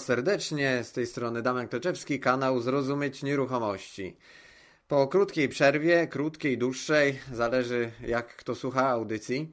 Was serdecznie, z tej strony Damian Kleczewski, kanał Zrozumieć Nieruchomości. Po krótkiej przerwie, krótkiej, dłuższej, zależy jak kto słucha audycji,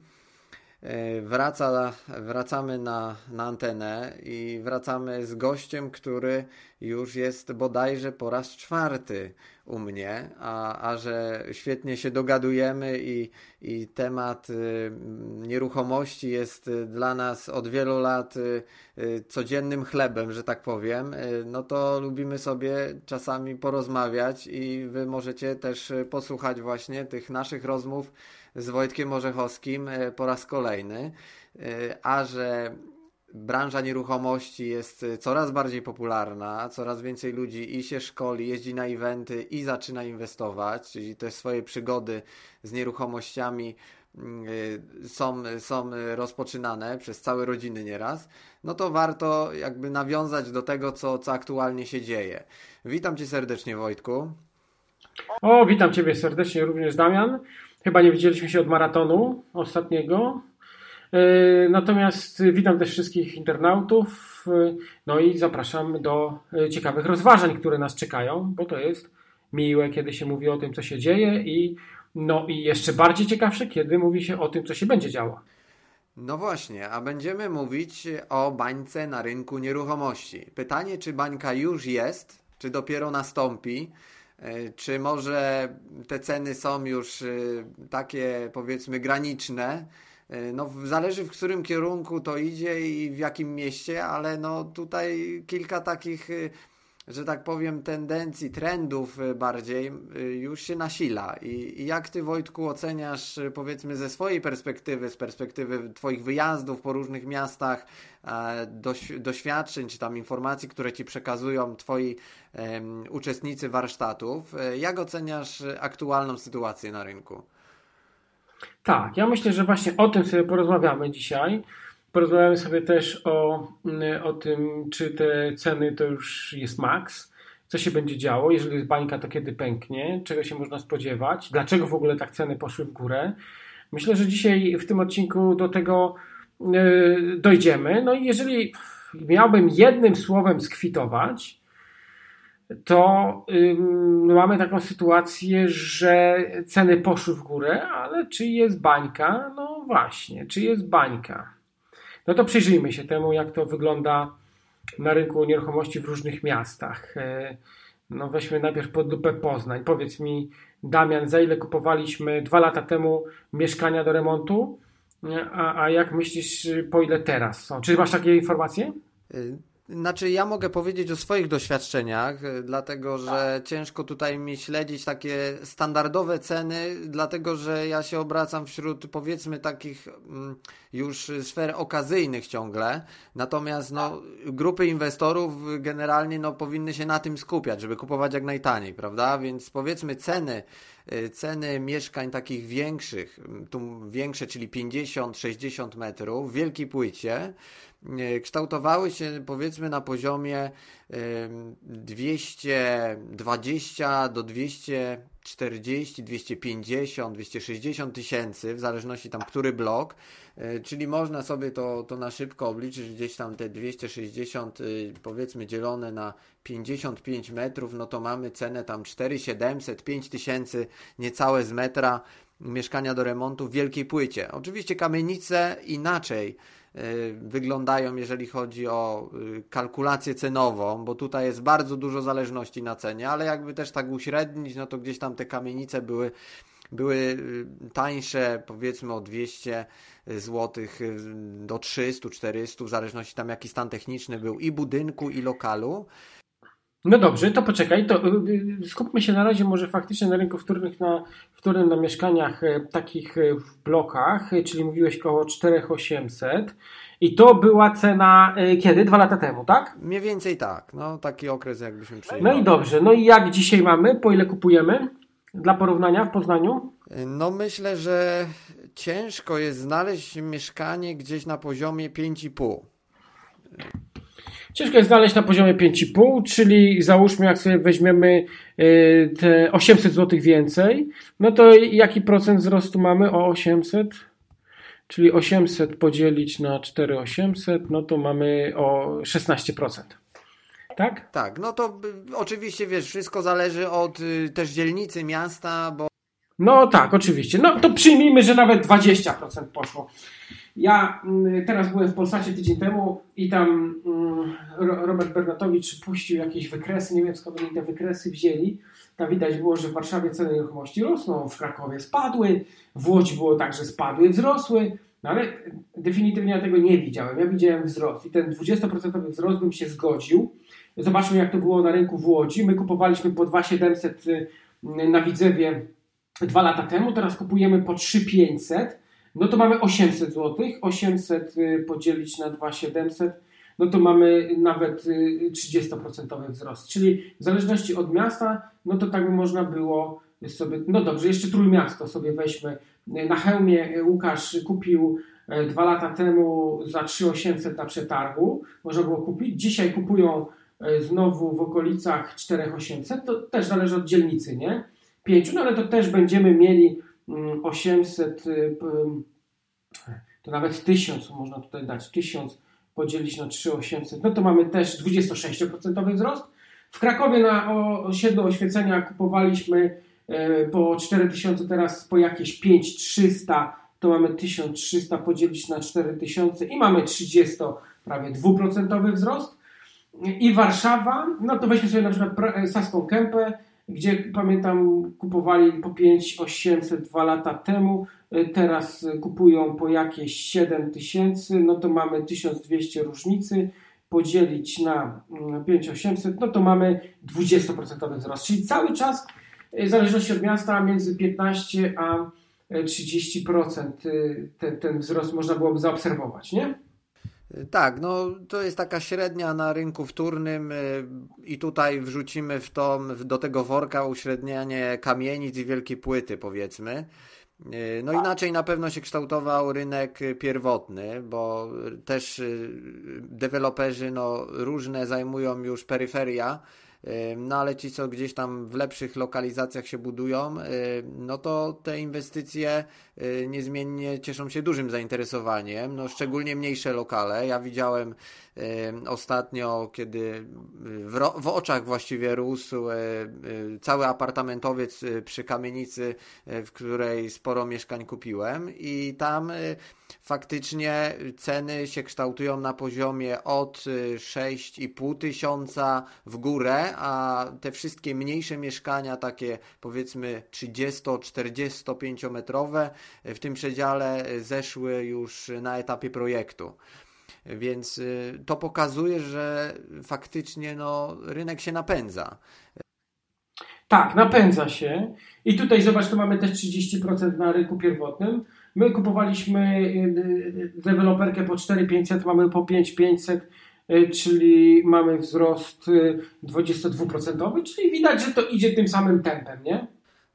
wraca, wracamy na, na antenę i wracamy z gościem, który już jest bodajże po raz czwarty u mnie, a, a że świetnie się dogadujemy i, i temat y, nieruchomości jest y, dla nas od wielu lat y, codziennym chlebem, że tak powiem, no to lubimy sobie czasami porozmawiać i wy możecie też posłuchać właśnie tych naszych rozmów z Wojtkiem Orzechowskim po raz kolejny, a że branża nieruchomości jest y, coraz bardziej popularna, coraz więcej ludzi i się szkoli, jeździ na eventy i zaczyna inwestować, czyli te swoje przygody z nieruchomościami mm, są, są rozpoczynane przez całe rodziny nieraz, no to warto jakby nawiązać do tego, co, co aktualnie się dzieje. Witam Cię serdecznie Wojtku. O, witam Ciebie serdecznie również Damian. Chyba nie widzieliśmy się od maratonu ostatniego, E, natomiast witam też wszystkich internautów, e, no i zapraszam do e, ciekawych rozważań, które nas czekają, bo to jest miłe, kiedy się mówi o tym, co się dzieje i no i jeszcze bardziej ciekawsze, kiedy mówi się o tym, co się będzie działo. No właśnie, a będziemy mówić o bańce na rynku nieruchomości. Pytanie, czy bańka już jest, czy dopiero nastąpi, czy może te ceny są już takie powiedzmy graniczne, E, no, zależy w którym kierunku to idzie i w jakim mieście, ale no tutaj kilka takich, e, że tak powiem, tendencji, trendów e, bardziej już się nasila. I, jak ty, Wojtku, oceniasz, powiedzmy, ze swojej perspektywy, z perspektywy Twoich wyjazdów po różnych miastach, doświadczeń czy tam informacji, które ci przekazują Twoi uczestnicy warsztatów, jak oceniasz aktualną sytuację na rynku? Tak, ja myślę, że właśnie o tym sobie porozmawiamy dzisiaj. Porozmawiamy sobie też o, mm, o tym, czy te ceny to już jest maks, co się będzie działo, jeżeli jest bańka, to kiedy pęknie, czego się można spodziewać, dlaczego w ogóle tak ceny poszły w górę. Myślę, że dzisiaj w tym odcinku do tego yy, dojdziemy. No i jeżeli miałbym jednym słowem skwitować, to mamy taką sytuację, że ceny poszły w górę, ale czy jest bańka? No właśnie, czy jest bańka? No to przyjrzyjmy się temu, jak to wygląda na rynku nieruchomości w różnych miastach. E, no weźmy najpierw pod lupę Poznań. Powiedz mi, Damian, za ile kupowaliśmy dwa lata temu mieszkania do remontu? A, a jak myślisz, po ile teraz są? Czy masz takie informacje? Znaczy, ja mogę powiedzieć o swoich doświadczeniach, y, dlatego że tak. ciężko tutaj mi śledzić takie standardowe ceny, dlatego że ja się obracam wśród powiedzmy takich mm, już sfer okazyjnych ciągle. Natomiast no, grupy inwestorów generalnie no, powinny się na tym skupiać, żeby kupować jak najtaniej, prawda? Więc powiedzmy ceny y, ceny mieszkań takich większych, tu większe, czyli 50-60 metrów w wielkiej płycie, E, kształtowały się powiedzmy na poziomie 220 do 240, 250, 260 tysięcy, w zależności tam który blok, e, czyli można sobie to, to na szybko obliczyć, gdzieś tam te 260 y, powiedzmy dzielone na 55 metrów, no to mamy cenę tam 4700, 5000 niecałe z metra mieszkania do remontu w wielkiej płycie. Oczywiście kamienice inaczej wyglądają, jeżeli chodzi o y, kalkulację cenową, bo tutaj jest bardzo dużo zależności na cenie, ale jakby też tak uśrednić, no to gdzieś tam te kamienice były były y, tańsze, powiedzmy o 200 zł do 300, 400, w zależności tam jaki stan techniczny był i budynku, i lokalu. No dobrze, to poczekaj, to skupmy się na razie może faktycznie na rynku wtórnych, na, wtórnym na mieszkaniach e, takich e, w blokach, e, czyli mówiłeś około 4800 i to była cena kiedy? Dwa lata temu, tak? Mniej więcej tak, no taki okres jakbyśmy przyjęli. No i dobrze, no i jak dzisiaj mamy? Po ile kupujemy? Dla porównania w Poznaniu? No myślę, że ciężko jest znaleźć mieszkanie gdzieś na poziomie 5,5. Ciężko jest znaleźć na poziomie 5,5, czyli załóżmy, jak sobie weźmiemy y, te 800 zł więcej, no to jaki procent wzrostu mamy o 800? czyli 800 podzielić na 4800, no to mamy o 16%. Tak? Tak, no to oczywiście wiesz, wszystko zależy od y, też dzielnicy miasta, bo. No tak, oczywiście. No to przyjmijmy, że nawet 20% poszło. Ja mm, teraz byłem w Polsacie tydzień temu i tam mm, Robert Bernatowicz puścił jakieś wykresy, nie wiem skąd oni te wykresy wzięli. Tam widać było, że w Warszawie ceny nieruchomości rosną, w Krakowie spadły, w Łodzi było tak, że spadły, wzrosły, no ale definitywnie ja tego nie widziałem. Ja widziałem wzrost i ten 20% wzrost bym się zgodził. Zobaczmy jak to było na rynku w Łodzi. My kupowaliśmy po 2700 y, na Widzewie dwa lata temu, teraz kupujemy po 3500 no to mamy 800 zł. 800 podzielić na 2700, no to mamy nawet 30% y, wzrost. Czyli w zależności od miasta, no to tak by można było sobie, no dobrze, jeszcze Trójmiasto sobie weźmy. Na Chełmie Łukasz kupił e, dwa lata temu za 3800 na przetargu, można było kupić. Dzisiaj kupują e, znowu w okolicach 4800, to też zależy od dzielnicy, nie? 5, no ale to też będziemy mieli 800, mm, y, to nawet 1000 można tutaj dać, 1000 podzielić na 3800, no to mamy też 26% wzrost. W Krakowie na osiedlu oświecenia kupowaliśmy e, po 4000, teraz po jakieś 5300, to mamy 1300 podzielić na 4000 i mamy 30 prawie 2% wzrost. I Warszawa, no to weźmy sobie na przykład Saską Kępę, gdzie pamiętam kupowali po 5800 dwa lata temu, y, teraz kupują po jakieś 7000, no to mamy 1200 różnicy, podzielić na 5800, mm, no to mamy 20% wzrost, czyli cały czas y, w zależności od miasta między 15 a 30% y, ten, ten wzrost można byłoby zaobserwować, nie? Tak, no to jest taka średnia na rynku wtórnym y, i tutaj wrzucimy w to, do tego worka uśrednianie kamienic i wielkie płyty powiedzmy. Y, no inaczej na pewno się kształtował rynek pierwotny, bo też y, deweloperzy no, różne zajmują już peryferia no ale ci, co gdzieś tam w lepszych lokalizacjach się budują, no to te inwestycje niezmiennie cieszą się dużym zainteresowaniem, no szczególnie mniejsze lokale. Ja widziałem ostatnio, kiedy w, w oczach właściwie rósł e, e, cały apartamentowiec e, przy kamienicy, w której sporo mieszkań kupiłem i tam faktycznie ceny się kształtują na poziomie od 6,5 tysiąca w górę, a te wszystkie mniejsze mieszkania, takie powiedzmy 30-45 metrowe, w tym przedziale zeszły już na etapie projektu. Więc y, to pokazuje, że faktycznie no, rynek się napędza. Tak, napędza się. I tutaj zobacz, tu mamy też 30% na rynku pierwotnym. My kupowaliśmy y, y, deweloperkę po 4500, mamy po 5500, czyli mamy wzrost 22%, czyli widać, że to idzie tym samym tempem, nie?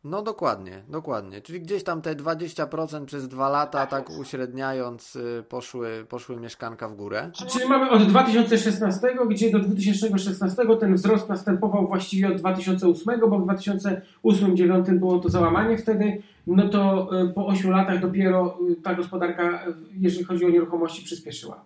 No dokładnie, dokładnie. Czyli gdzieś tam te 20% przez dwa lata, tak uśredniając, y, poszły, poszły mieszkanka w górę. Czyli mamy od 2016, gdzie do 2016 ten wzrost następował właściwie od 2008, bo w 2008-2009 było to załamanie wtedy, no to y, po 8 latach dopiero y, ta gospodarka, jeżeli chodzi o nieruchomości, przyspieszyła.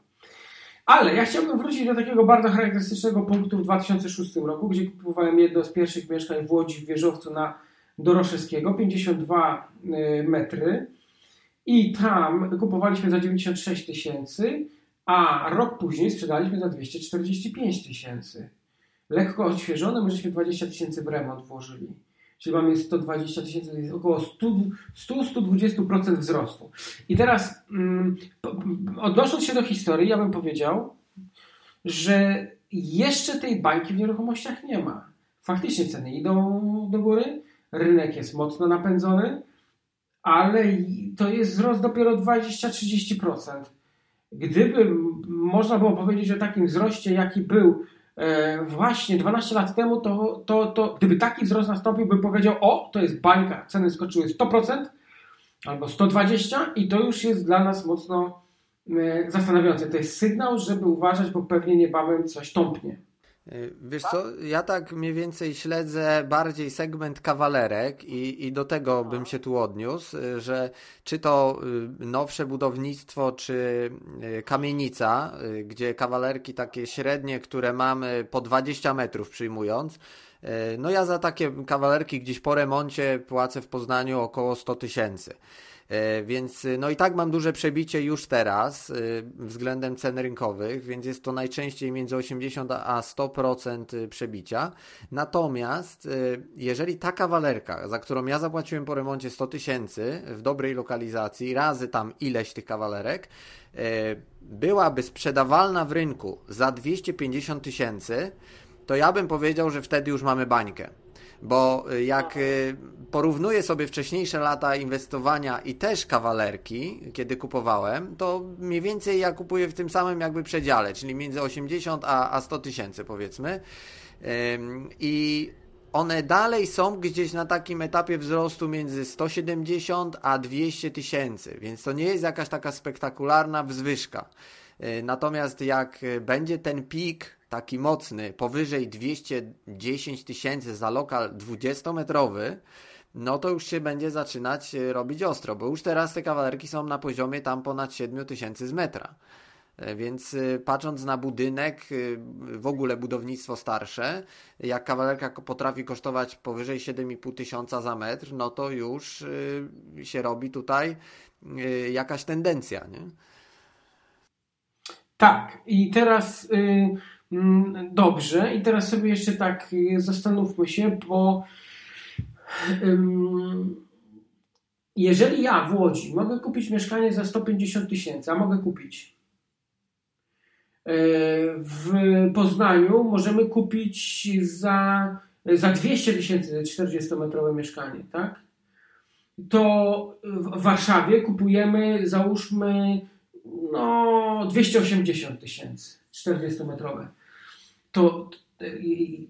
Ale ja chciałbym wrócić do takiego bardzo charakterystycznego punktu w 2006 roku, gdzie kupowałem jedno z pierwszych mieszkań w Łodzi w wieżowcu na Doroszewskiego, 52 y, metry i tam kupowaliśmy za 96 tysięcy, a rok później sprzedaliśmy za 245 tysięcy. Lekko odświeżone, my żeśmy 20 tysięcy w remont włożyli. Czyli mamy 120 tysięcy, około 100-120% wzrostu. I teraz mm, odnosząc się do historii, ja bym powiedział, że jeszcze tej bańki w nieruchomościach nie ma. Faktycznie ceny idą do góry, rynek jest mocno napędzony, ale to jest wzrost dopiero 20-30%. Gdyby można było powiedzieć o takim wzroście, jaki był e, właśnie 12 lat temu, to, to, to gdyby taki wzrost nastąpił, bym powiedział, o, to jest bańka, ceny skoczyły 100% albo 120% i to już jest dla nas mocno e, zastanawiające. To jest sygnał, żeby uważać, bo pewnie niebawem coś tąpnie. Y, wiesz co, ja tak mniej więcej śledzę bardziej segment kawalerek i, i do tego bym się tu odniósł, y, że czy to y, nowsze budownictwo, czy kamienica, gdzie kawalerki takie średnie, które mamy po 20 metrów przyjmując, no ja za takie kawalerki gdzieś po remoncie płacę w Poznaniu około 100 tysięcy. E, więc y, no i tak mam duże przebicie już teraz y, względem cen rynkowych, więc jest to najczęściej między 80 a 100% y, przebicia. Natomiast jeżeli ta kawalerka, za którą ja zapłaciłem po remoncie 100 tysięcy w dobrej lokalizacji, razy tam ileś tych kawalerek, byłaby sprzedawalna w rynku za 250 tysięcy, to ja bym powiedział, że wtedy już mamy bańkę bo y, jak y, porównuję sobie wcześniejsze lata inwestowania i też kawalerki, kiedy kupowałem, to mniej więcej ja kupuję w tym samym jakby przedziale, czyli między 80 a, a 100 tysięcy powiedzmy. I one dalej są gdzieś na takim etapie wzrostu między 170 a 200 tysięcy, więc to nie jest jakaś taka spektakularna wzwyżka. Y, natomiast jak będzie ten pik taki mocny, powyżej 210 tysięcy za lokal 20-metrowy, no to już się będzie zaczynać e, robić ostro, bo już teraz te kawalerki są na poziomie tam ponad 7 tysięcy z metra. E, więc e, patrząc na budynek, w ogóle budownictwo starsze, jak kawalerka potrafi kosztować powyżej 7,5 tysiąca za metr, no to już się robi tutaj jakaś tendencja. Nie? Tak, i teraz. Y, dobrze, i teraz sobie jeszcze tak y, zastanówmy się, bo jeżeli ja w Łodzi mogę kupić mieszkanie za 150 tysięcy, a mogę kupić? E, w Poznaniu możemy kupić za, za 200 tysięcy 40-metrowe mieszkanie, tak? To w Warszawie kupujemy, załóżmy, no 280 tysięcy 40-metrowe to,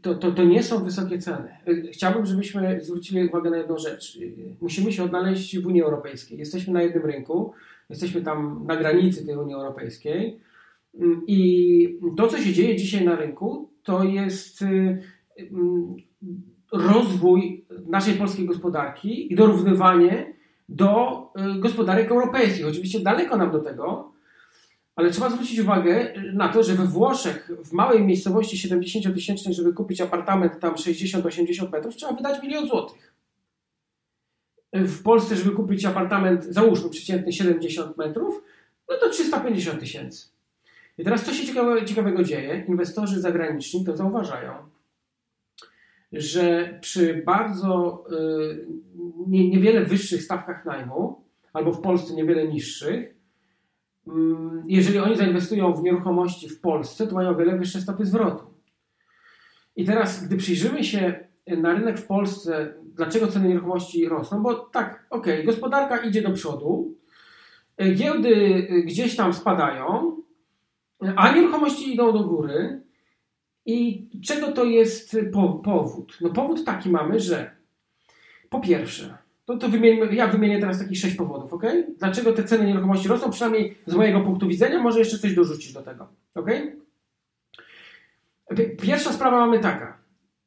to, to, to nie są wysokie ceny. Chciałbym, żebyśmy zwrócili uwagę na jedną rzecz. Musimy się odnaleźć w Unii Europejskiej. Jesteśmy na jednym rynku, jesteśmy tam na granicy tej Unii Europejskiej i to, co się dzieje dzisiaj na rynku, to jest y, rozwój naszej polskiej gospodarki i dorównywanie do y, gospodarek europejskich. Oczywiście daleko nam do tego, ale trzeba zwrócić uwagę na to, że we Włoszech, w małej miejscowości 70-tysięcznej, żeby kupić apartament tam 60-80 metrów, trzeba wydać milion złotych. W Polsce, żeby kupić apartament, załóżmy przeciętny 70 metrów, no to 350 tysięcy. I teraz co się ciekawego, ciekawego dzieje? Inwestorzy zagraniczni to zauważają, że przy bardzo y, nie, niewiele wyższych stawkach najmu, albo w Polsce niewiele niższych, jeżeli oni zainwestują w nieruchomości w Polsce, to mają o wiele wyższe stopy zwrotu. I teraz, gdy przyjrzymy się na rynek w Polsce, dlaczego ceny nieruchomości rosną, bo tak, okej, gospodarka idzie do przodu, giełdy gdzieś tam spadają, a nieruchomości idą do góry. I czego to jest powód? No powód taki mamy, że po pierwsze, to, to ja wymienię teraz takich sześć powodów, ok? Dlaczego te ceny nieruchomości rosną? Przynajmniej z mojego punktu widzenia, może jeszcze coś dorzucić do tego, ok? Pierwsza sprawa mamy taka.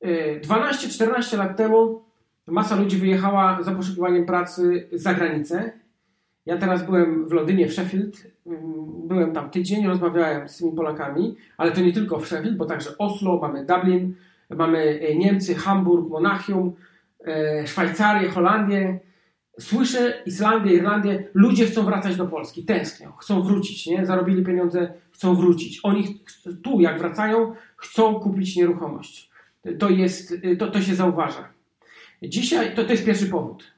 12-14 y, lat temu masa ludzi wyjechała za poszukiwaniem pracy za granicę. Ja teraz byłem w Londynie, w Sheffield. Mm, byłem tam tydzień, rozmawiałem z tymi Polakami, ale to nie tylko w Sheffield, bo także Oslo, mamy Dublin, mamy y, Niemcy, Hamburg, Monachium, Szwajcarię, Holandię, słyszę Islandię, Irlandię, ludzie chcą wracać do Polski, tęsknią, chcą wrócić, nie? zarobili pieniądze, chcą wrócić. Oni tu, jak wracają, chcą kupić nieruchomość. To, jest, to, to się zauważa. Dzisiaj to, to jest pierwszy powód.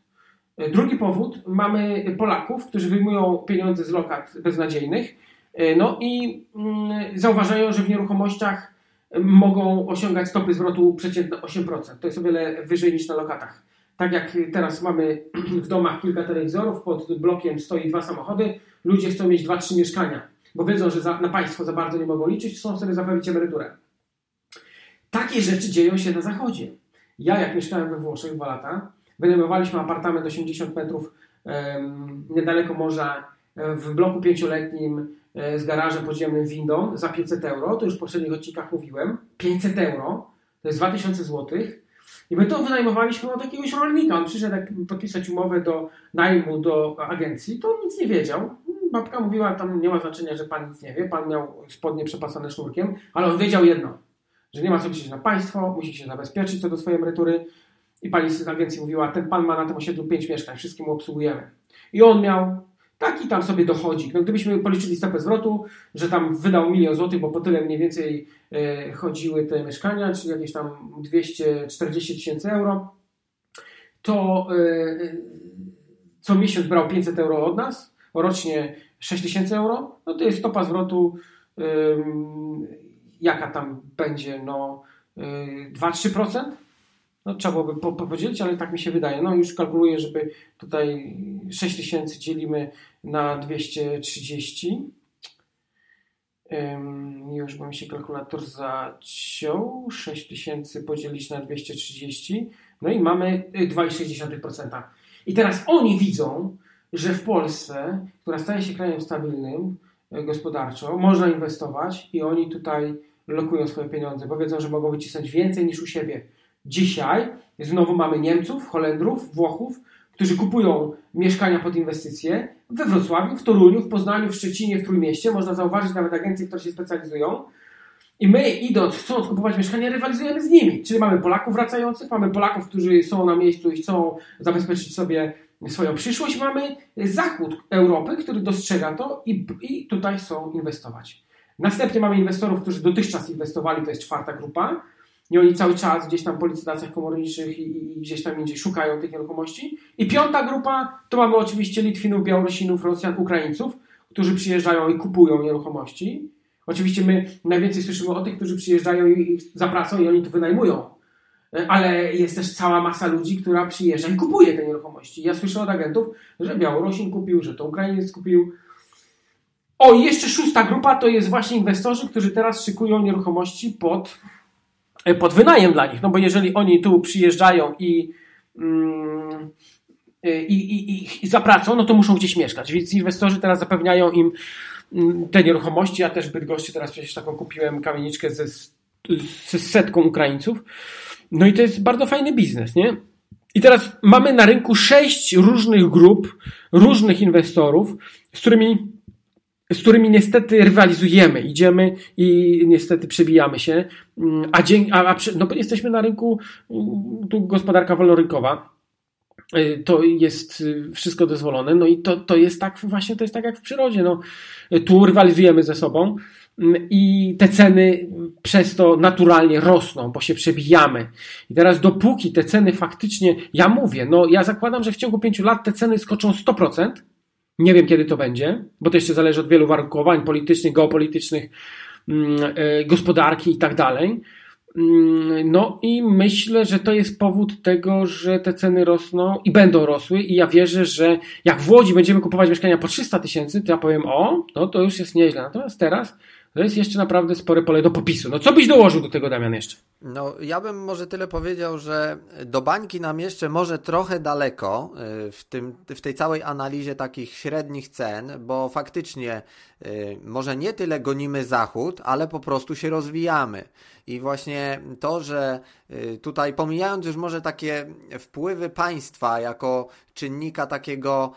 E, drugi powód, mamy Polaków, którzy wyjmują pieniądze z lokat beznadziejnych, e, no i mm, zauważają, że w nieruchomościach mogą osiągać stopy zwrotu przeciętne 8%. To jest o wiele wyżej niż na lokatach. Tak jak teraz mamy w domach kilka telewizorów, pod blokiem stoi dwa samochody, ludzie chcą mieć dwa, trzy mieszkania, bo wiedzą, że za, na państwo za bardzo nie mogą liczyć, chcą sobie zapewnić emeryturę. Takie rzeczy dzieją się na zachodzie. Ja, jak mieszkałem we Włoszech dwa lata, wynajmowaliśmy apartament 80 metrów niedaleko morza, w bloku pięcioletnim, z garażem podziemnym windą za 500 euro, to już w poprzednich odcinkach mówiłem, 500 euro, to jest 2000 złotych, i my to wynajmowaliśmy od jakiegoś rolnika. On przyszedł jak podpisać umowę do najmu do agencji, to nic nie wiedział. Babka mówiła, tam nie ma znaczenia, że pan nic nie wie, pan miał spodnie przepasane sznurkiem, ale on wiedział jedno, że nie ma co liczyć na państwo, musi się zabezpieczyć co do swojej emerytury. I pani z agencji mówiła, ten pan ma na tym osiedlu pięć mieszkań, wszystkim obsługujemy. I on miał taki tam sobie dochodzik. No gdybyśmy policzyli stopę zwrotu, że tam wydał milion złotych, bo po tyle mniej więcej e, chodziły te mieszkania, czyli jakieś tam 240 tysięcy euro, to e, e, co miesiąc brał 500 euro od nas, rocznie 6 tysięcy euro, no to jest stopa zwrotu jaka tam będzie, no 2-3%, no, trzeba byłoby po, po podzielić, ale tak mi się wydaje. No już kalkuluję, żeby tutaj 6000 dzielimy na 230. Um, już bo mi się kalkulator zaciął. 6000 podzielić na 230. No i mamy 2,6%. I teraz oni widzą, że w Polsce, która staje się krajem stabilnym e, gospodarczo, można inwestować i oni tutaj lokują swoje pieniądze, bo wiedzą, że mogą wycisnąć więcej niż u siebie. Dzisiaj znowu mamy Niemców, Holendrów, Włochów, którzy kupują mieszkania pod inwestycje we Wrocławiu, w Toruniu, w Poznaniu, w Szczecinie, w Trójmieście. Można zauważyć nawet agencje, które się specjalizują. I my, idąc, chcąc kupować mieszkania, rywalizujemy z nimi. Czyli mamy Polaków wracających, mamy Polaków, którzy są na miejscu i chcą zabezpieczyć sobie swoją przyszłość. Mamy zachód Europy, który dostrzega to i, i tutaj chcą inwestować. Następnie mamy inwestorów, którzy dotychczas inwestowali, to jest czwarta grupa. I oni cały czas gdzieś tam po licytacjach komorniczych i, i, gdzieś tam indziej szukają tych nieruchomości. I piąta grupa to mamy oczywiście Litwinów, Białorusinów, Rosjan, Ukraińców, którzy przyjeżdżają i kupują nieruchomości. Oczywiście my najwięcej słyszymy o tych, którzy przyjeżdżają i za pracą i oni to wynajmują. Ale jest też cała masa ludzi, która przyjeżdża i kupuje te nieruchomości. Ja słyszę od agentów, że Białorusin kupił, że to Ukrainiec kupił. O, i jeszcze szósta grupa to jest właśnie inwestorzy, którzy teraz szykują nieruchomości pod pod wynajem dla nich. No bo jeżeli oni tu przyjeżdżają i, mm, e, i, i, i, za pracą, no to muszą gdzieś mieszkać. Więc inwestorzy teraz zapewniają im mm, te nieruchomości. Ja też w Bydgoszczy teraz przecież taką kupiłem kamieniczkę ze, ze setką Ukraińców. No i to jest bardzo fajny biznes, nie? I teraz mamy na rynku sześć różnych grup, różnych inwestorów, z którymi z którymi niestety rywalizujemy, idziemy i niestety przebijamy się, mm, a, dzień, a, a no jesteśmy na rynku, mm, tu gospodarka wolnorynkowa, y, to jest y, wszystko dozwolone, no i to, to jest tak właśnie, to jest tak jak w przyrodzie, no, tu rywalizujemy ze sobą mm, i te ceny przez to naturalnie rosną, bo się przebijamy. I teraz dopóki te ceny faktycznie, ja mówię, no ja zakładam, że w ciągu pięciu lat te ceny skoczą 100%, nie wiem, kiedy to będzie, bo to jeszcze zależy od wielu warunkowań politycznych, geopolitycznych, mm, e, gospodarki i tak dalej. Mm, no i myślę, że to jest powód tego, że te ceny rosną i będą rosły i ja wierzę, że jak w Łodzi będziemy kupować mieszkania po 300 tysięcy, to ja powiem, o, no to już jest nieźle. Natomiast teraz to jest jeszcze naprawdę spore pole do popisu. No co byś dołożył do tego, Damian, jeszcze? No, ja bym może tyle powiedział, że do bańki nam jeszcze może trochę daleko y, w, tym, w tej całej analizie takich średnich cen, bo faktycznie y, może nie tyle gonimy zachód, ale po prostu się rozwijamy. I właśnie to, że y, tutaj pomijając już może takie wpływy państwa jako czynnika takiego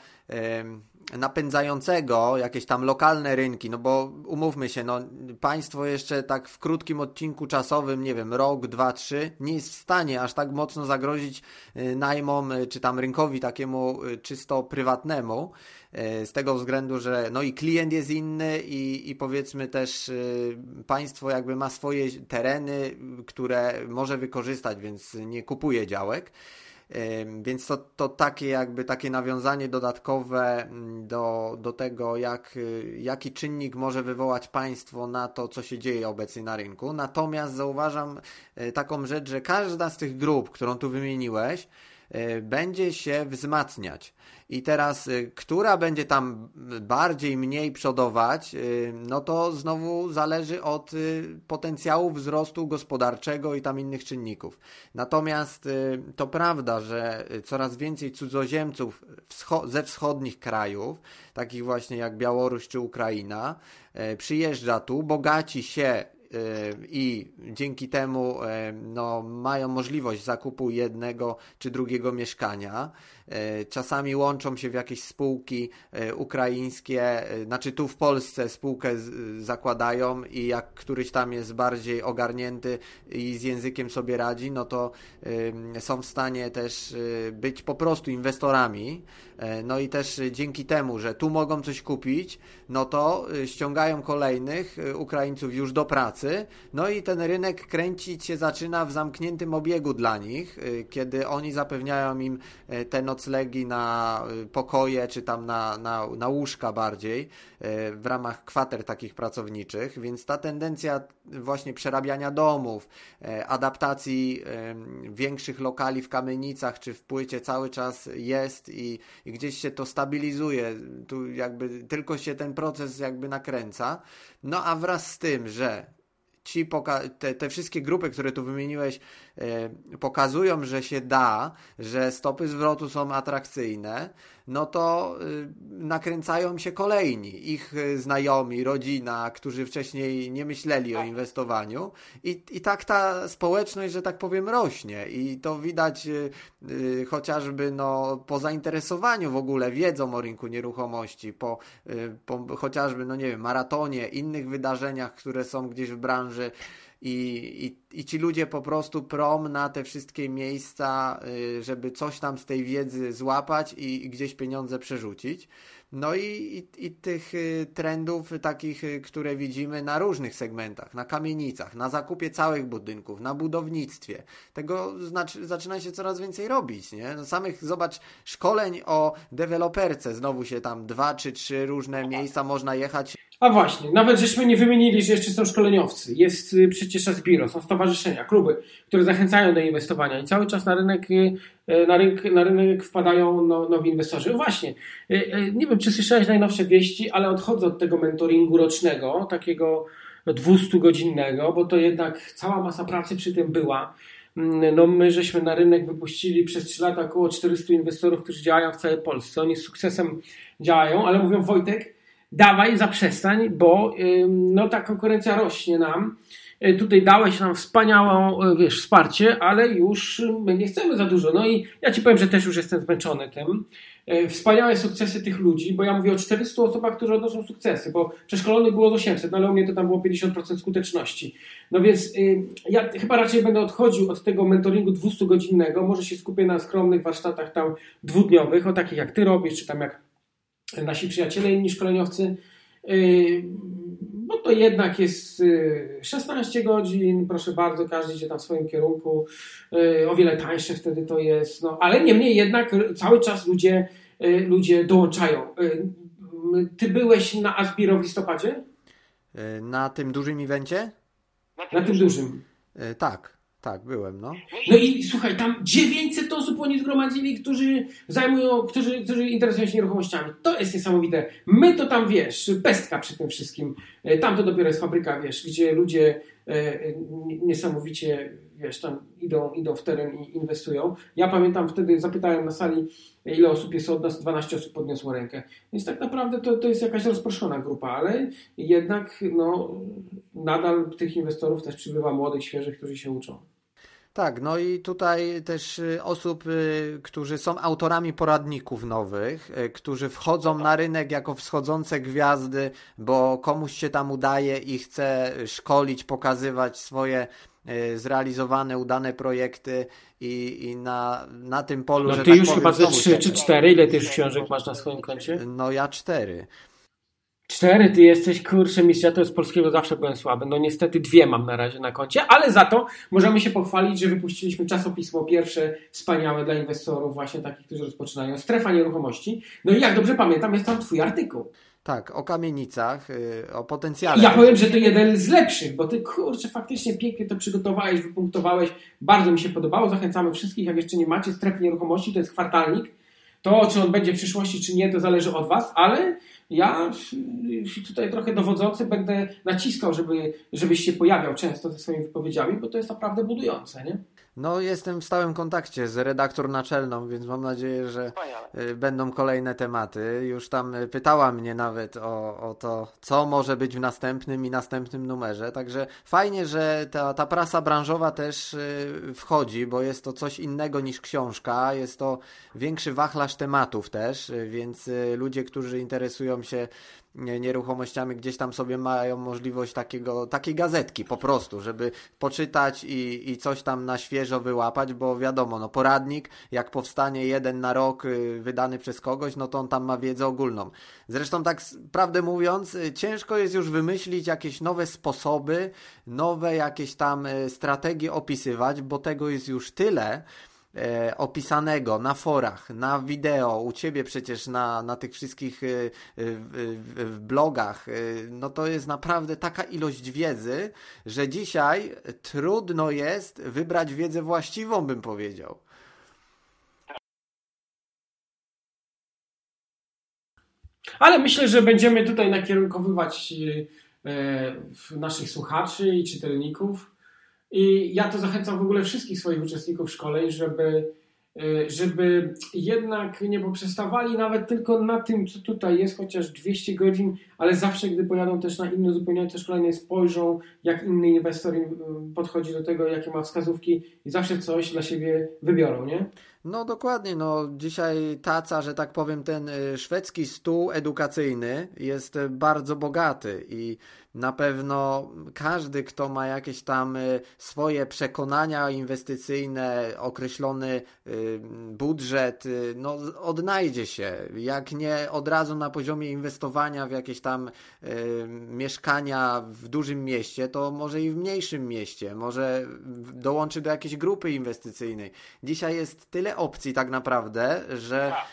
napędzającego jakieś tam lokalne rynki, no bo umówmy się, no państwo jeszcze tak w krótkim odcinku czasowym, nie wiem, rok, dwa, trzy, nie jest w stanie aż tak mocno zagrozić y, najmom, y, czy tam rynkowi takiemu y, czysto prywatnemu, z tego względu, że no i klient jest inny i, i powiedzmy też państwo jakby ma swoje tereny, które może wykorzystać, więc nie kupuje działek. Więc to, to takie jakby takie nawiązanie dodatkowe mm, do, do tego, jak, y, jaki czynnik może wywołać państwo na to, co się dzieje obecnie na rynku. Natomiast zauważam y, taką rzecz, że każda z tych grup, którą tu wymieniłeś, będzie się wzmacniać. I teraz, y, która będzie tam bardziej, mniej przodować, y, no to znowu zależy od potencjału wzrostu gospodarczego i tam innych czynników. Natomiast to prawda, że coraz więcej cudzoziemców ze wschodnich krajów, takich właśnie jak Białoruś czy Ukraina, przyjeżdża tu, bogaci się i dzięki temu no, mają możliwość zakupu jednego czy drugiego mieszkania. E, czasami łączą się w jakieś spółki e, ukraińskie, e, znaczy tu w Polsce spółkę zakładają i jak któryś tam jest bardziej ogarnięty i z językiem sobie radzi, no to są w stanie też być po prostu inwestorami. No i też dzięki temu, że tu mogą coś kupić, no to ściągają kolejnych Ukraińców już do pracy. No i ten rynek kręcić się zaczyna w zamkniętym obiegu dla nich, kiedy oni zapewniają im ten noclegi na y, pokoje, czy tam na, na, na łóżka bardziej y, w ramach kwater takich pracowniczych, więc ta tendencja właśnie przerabiania domów, y, adaptacji większych lokali w kamienicach czy w płycie cały czas jest i, i gdzieś się to stabilizuje. Tu jakby tylko się ten proces jakby nakręca. No a wraz z tym, że ci te, te wszystkie grupy, które tu wymieniłeś, pokazują, że się da, że stopy zwrotu są atrakcyjne, no to y, nakręcają się kolejni, ich y, znajomi, rodzina, którzy wcześniej nie myśleli o tak. inwestowaniu. I, i tak ta społeczność, że tak powiem, rośnie. I to widać chociażby no, po zainteresowaniu w ogóle wiedzą o rynku nieruchomości, po, po chociażby, no nie wiem, maratonie, innych wydarzeniach, które są gdzieś w branży, i, i, i ci ludzie po prostu prom na te wszystkie miejsca, y, żeby coś tam z tej wiedzy złapać i, i gdzieś pieniądze przerzucić. No i, i, i, tych y, trendów takich, y, które widzimy na różnych segmentach, na kamienicach, na zakupie całych budynków, na budownictwie. Tego znaczy, zaczyna się coraz więcej robić, nie? No samych, zobacz, szkoleń o deweloperce, znowu się tam dwa czy trzy różne miejsca można jechać a właśnie, nawet żeśmy nie wymienili, że jeszcze są szkoleniowcy. Jest y, przecież Asbiro, są stowarzyszenia, kluby, które zachęcają do inwestowania i cały czas na rynek, y, y, na rynek, na rynek wpadają no, nowi inwestorzy. No właśnie, nie wiem, czy słyszałeś najnowsze wieści, ale odchodzę od tego mentoringu rocznego, takiego 200-godzinnego, bo to jednak cała masa pracy przy tym była. Mm, no my żeśmy na rynek wypuścili przez 3 lata około 400 inwestorów, którzy działają w całej Polsce. Oni z sukcesem działają, ale mówią Wojtek, dawaj, zaprzestań, bo no, ta konkurencja rośnie nam. E, tutaj dałeś nam wspaniałą, e, wiesz, wsparcie, ale już my nie chcemy za dużo. No i ja ci powiem, że też już jestem zmęczony tym. E, wspaniałe sukcesy tych ludzi, bo ja mówię o 400 osobach, które odnoszą sukcesy, bo przeszkolonych było z 800, no ale u mnie to tam było 50% skuteczności. No więc ja chyba raczej będę odchodził od tego mentoringu 200-godzinnego, może się skupię na skromnych warsztatach tam dwudniowych, o takich jak ty robisz, czy tam jak nasi przyjaciele, inni szkoleniowcy, y, bo to jednak jest 16 y, godzin, proszę bardzo, każdy idzie tam w swoim kierunku, y, o wiele tańsze wtedy to jest, no, ale niemniej jednak cały czas ludzie, ludzie dołączają. Ty byłeś na Asbiro w listopadzie? Na tym dużym evencie? Na tym, na tym dużym. Tak. Tak, byłem, no. No i słuchaj, tam 900 osób oni zgromadzili, którzy zajmują, którzy, którzy interesują się nieruchomościami. To jest niesamowite. My to tam, wiesz, pestka przy tym wszystkim. E, tam to dopiero jest fabryka, wiesz, gdzie ludzie e, niesamowicie, wiesz, tam idą, idą w teren i inwestują. Ja pamiętam wtedy, zapytałem na sali, ile osób jest od nas, 12 osób podniosło rękę. Więc tak naprawdę to, to jest jakaś rozproszona grupa, ale jednak no, nadal tych inwestorów też przybywa młodych, świeżych, którzy się uczą. Tak, no i tutaj też y, osób, y, którzy są autorami poradników nowych, y, którzy wchodzą na rynek jako wschodzące gwiazdy, bo komuś się tam udaje i chce szkolić, pokazywać swoje zrealizowane, udane projekty i, i na, na tym polu, no, ty tak już powiem, chyba ze trzy czy cztery, ile ty już książek masz na swoim koncie? No ja cztery. Cztery ty jesteś, kurczę, mistrz, ja to z polskiego zawsze byłem słaby. No niestety dwie mam na razie na koncie, ale za to możemy się pochwalić, że wypuściliśmy czasopismo pierwsze, wspaniałe dla inwestorów, właśnie takich, którzy rozpoczynają. Strefa nieruchomości. No i jak dobrze pamiętam, jest tam twój artykuł. Tak, o kamienicach, y, o potencjale. Ja powiem, że to jeden z lepszych, bo ty kurczę, faktycznie pięknie to przygotowałeś, wypunktowałeś. Bardzo mi się podobało. Zachęcamy wszystkich, jak jeszcze nie macie strefy nieruchomości, to jest kwartalnik. To, czy on będzie w przyszłości, czy nie, to zależy od Was, ale ja tutaj trochę dowodzący będę naciskał, żeby, żebyś się pojawiał często ze swoimi wypowiedziami, bo to jest naprawdę budujące, nie? No, jestem w stałym kontakcie z redaktor naczelną, więc mam nadzieję, że y, będą kolejne tematy. Już tam y, pytała mnie nawet o, o to, co może być w następnym i następnym numerze. Także fajnie, że ta, ta prasa branżowa też y, wchodzi, bo jest to coś innego niż książka. Jest to większy wachlarz tematów też, więc ludzie, którzy interesują się nieruchomościami gdzieś tam sobie mają możliwość takiego, takiej gazetki po prostu, żeby poczytać i, i coś tam na świeżo wyłapać, bo wiadomo, no poradnik, jak powstanie jeden na rok y, wydany przez kogoś, no to on tam ma wiedzę ogólną. Zresztą tak prawdę mówiąc, y, ciężko jest już wymyślić jakieś nowe sposoby, nowe jakieś tam y, strategie opisywać, bo tego jest już tyle, e, opisanego na forach, na wideo, u ciebie przecież na, na tych wszystkich e, e, blogach, e, no to jest naprawdę taka ilość wiedzy, że dzisiaj trudno jest wybrać wiedzę właściwą, bym powiedział. Ale myślę, że będziemy tutaj nakierunkowywać e, naszych słuchaczy i czytelników i ja to zachęcam w ogóle wszystkich swoich uczestników szkoleń, żeby, y, żeby jednak nie poprzestawali nawet tylko na tym, co tutaj jest, chociaż 200 godzin, ale zawsze, gdy pojadą też na inne uzupełniające szkolenie, spojrzą, jak inny inwestor y, podchodzi do tego, jakie ma wskazówki i zawsze coś dla siebie wybiorą, nie? No dokładnie, no dzisiaj taca, że tak powiem, ten y, szwedzki stół edukacyjny jest bardzo bogaty i na pewno każdy, kto ma jakieś tam y, swoje przekonania inwestycyjne, określony y, budżet, y, no odnajdzie się. Jak nie od razu na poziomie inwestowania w jakieś tam mieszkania w dużym mieście, to może i w mniejszym mieście, może dołączy do jakiejś grupy inwestycyjnej. Dzisiaj jest tyle opcji tak naprawdę, że tak.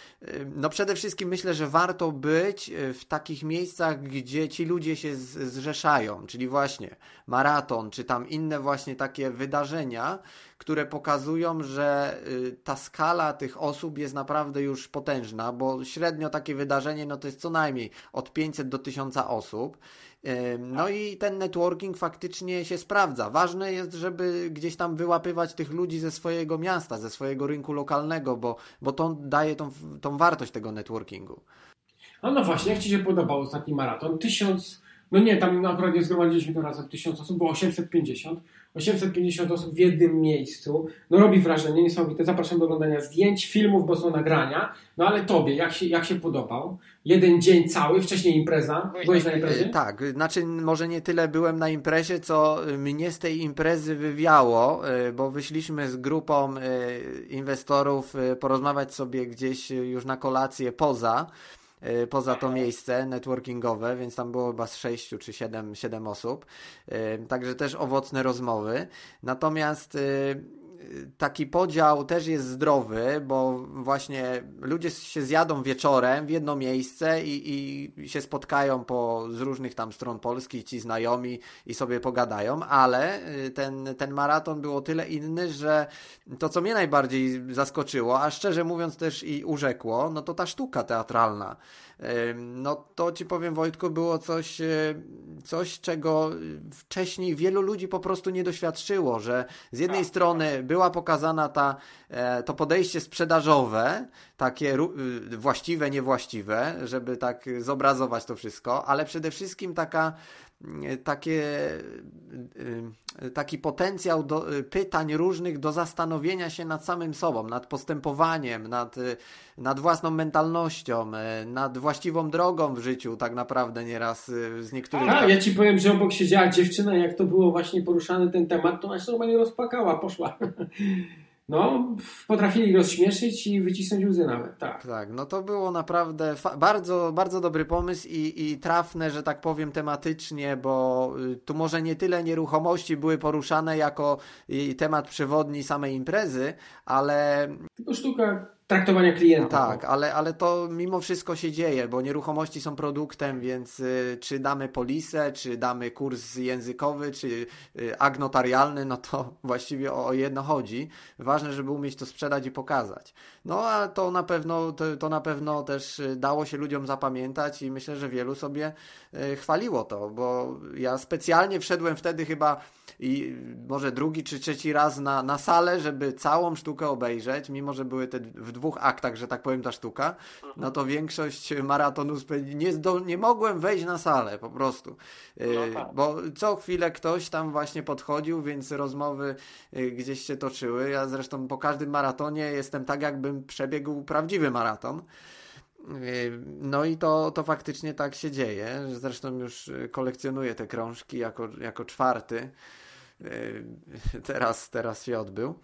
No przede wszystkim myślę, że warto być e, w takich miejscach, gdzie ci ludzie się zrzeszają, czyli właśnie maraton, czy tam inne właśnie takie wydarzenia, które pokazują, że y, ta skala tych osób jest naprawdę już potężna, bo średnio takie wydarzenie no to jest co najmniej od 500 do 1000 osób. No i ten networking faktycznie się sprawdza. Ważne jest, żeby gdzieś tam wyłapywać tych ludzi ze swojego miasta, ze swojego rynku lokalnego, bo, bo to daje tą, tą wartość tego networkingu. No, no właśnie, jak Ci się podobał ostatni maraton? Tysiąc, no nie, tam akurat nie zgromadziliśmy to razem tysiąc osób, było 850. 850 osób w jednym miejscu. No robi wrażenie niesamowite. Zapraszam do oglądania zdjęć, filmów, bo są nagrania. No ale tobie, jak się, jak się podobał? Jeden dzień cały, wcześniej impreza. Byłeś na imprezie? Tak, znaczy może nie tyle byłem na imprezie, co mnie z tej imprezy wywiało, y, bo wyszliśmy z grupą y, inwestorów y, porozmawiać sobie gdzieś już na kolację poza. Y, poza to miejsce networkingowe, więc tam było chyba z 6 czy 7, 7 osób. Y, także też owocne rozmowy. Natomiast y, taki podział też jest zdrowy, bo właśnie ludzie się zjadą wieczorem w jedno miejsce i, i się spotkają po, z różnych tam stron Polski, ci znajomi i sobie pogadają, ale ten, ten maraton było tyle inny, że to, co mnie najbardziej zaskoczyło, a szczerze mówiąc też i urzekło, no to ta sztuka teatralna. No to ci powiem Wojtku, było coś, coś czego wcześniej wielu ludzi po prostu nie doświadczyło, że z jednej tak. strony była pokazana ta, e, to podejście sprzedażowe, takie y, właściwe, niewłaściwe, żeby tak zobrazować to wszystko, ale przede wszystkim taka takie, y, taki potencjał do, pytań różnych do zastanowienia się nad samym sobą, nad postępowaniem, nad, nad własną mentalnością, nad właściwą drogą w życiu, tak naprawdę nieraz z niektórych. A, ja ci powiem, że obok siedziała dziewczyna, jak to było właśnie poruszany ten temat, to ona się normalnie rozpakała, poszła. No, potrafili rozśmieszyć i wycisnąć łzy nawet, tak. Tak, no to było naprawdę bardzo, bardzo dobry pomysł i, i trafne, że tak powiem, tematycznie, bo y, tu może nie tyle nieruchomości były poruszane jako temat przewodni samej imprezy, ale... Tylko sztuka traktowania klienta. Tak, ale, ale to mimo wszystko się dzieje, bo nieruchomości są produktem, więc y, czy damy polisę, czy damy kurs językowy, czy y, agnotarialny, no to właściwie o, o jedno chodzi. Ważne, żeby umieć to sprzedać i pokazać. No a to na pewno, to, to na pewno też y, dało się ludziom zapamiętać i myślę, że wielu sobie y, chwaliło to, bo ja specjalnie wszedłem wtedy chyba i może drugi czy trzeci raz na, na salę, żeby całą sztukę obejrzeć, mimo że były te w dwóch aktach, że tak powiem, ta sztuka, no to większość maratonu nie, nie mogłem wejść na salę po prostu. Y, no tak. Bo co chwilę ktoś tam właśnie podchodził, więc rozmowy y, gdzieś się toczyły. Ja zresztą po każdym maratonie jestem tak, jakbym przebiegł prawdziwy maraton. Y, no i to, to faktycznie tak się dzieje. Zresztą już kolekcjonuję te krążki jako, jako czwarty. Teraz, teraz się odbył.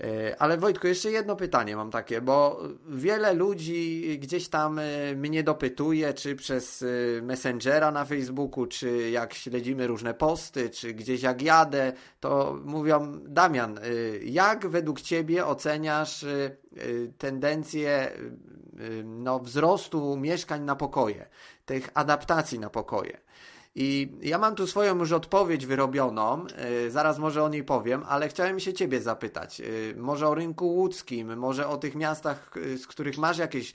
E, ale Wojtku, jeszcze jedno pytanie mam takie, bo wiele ludzi gdzieś tam e, mnie dopytuje, czy przez e, Messengera na Facebooku, czy jak śledzimy różne posty, czy gdzieś jak jadę, to mówią, Damian, jak według Ciebie oceniasz tendencję no, wzrostu mieszkań na pokoje, tych adaptacji na pokoje? I ja mam tu swoją już odpowiedź wyrobioną, yy, zaraz może o niej powiem, ale chciałem się Ciebie zapytać. Yy, może o rynku łódzkim, może o tych miastach, yy, z których masz jakieś,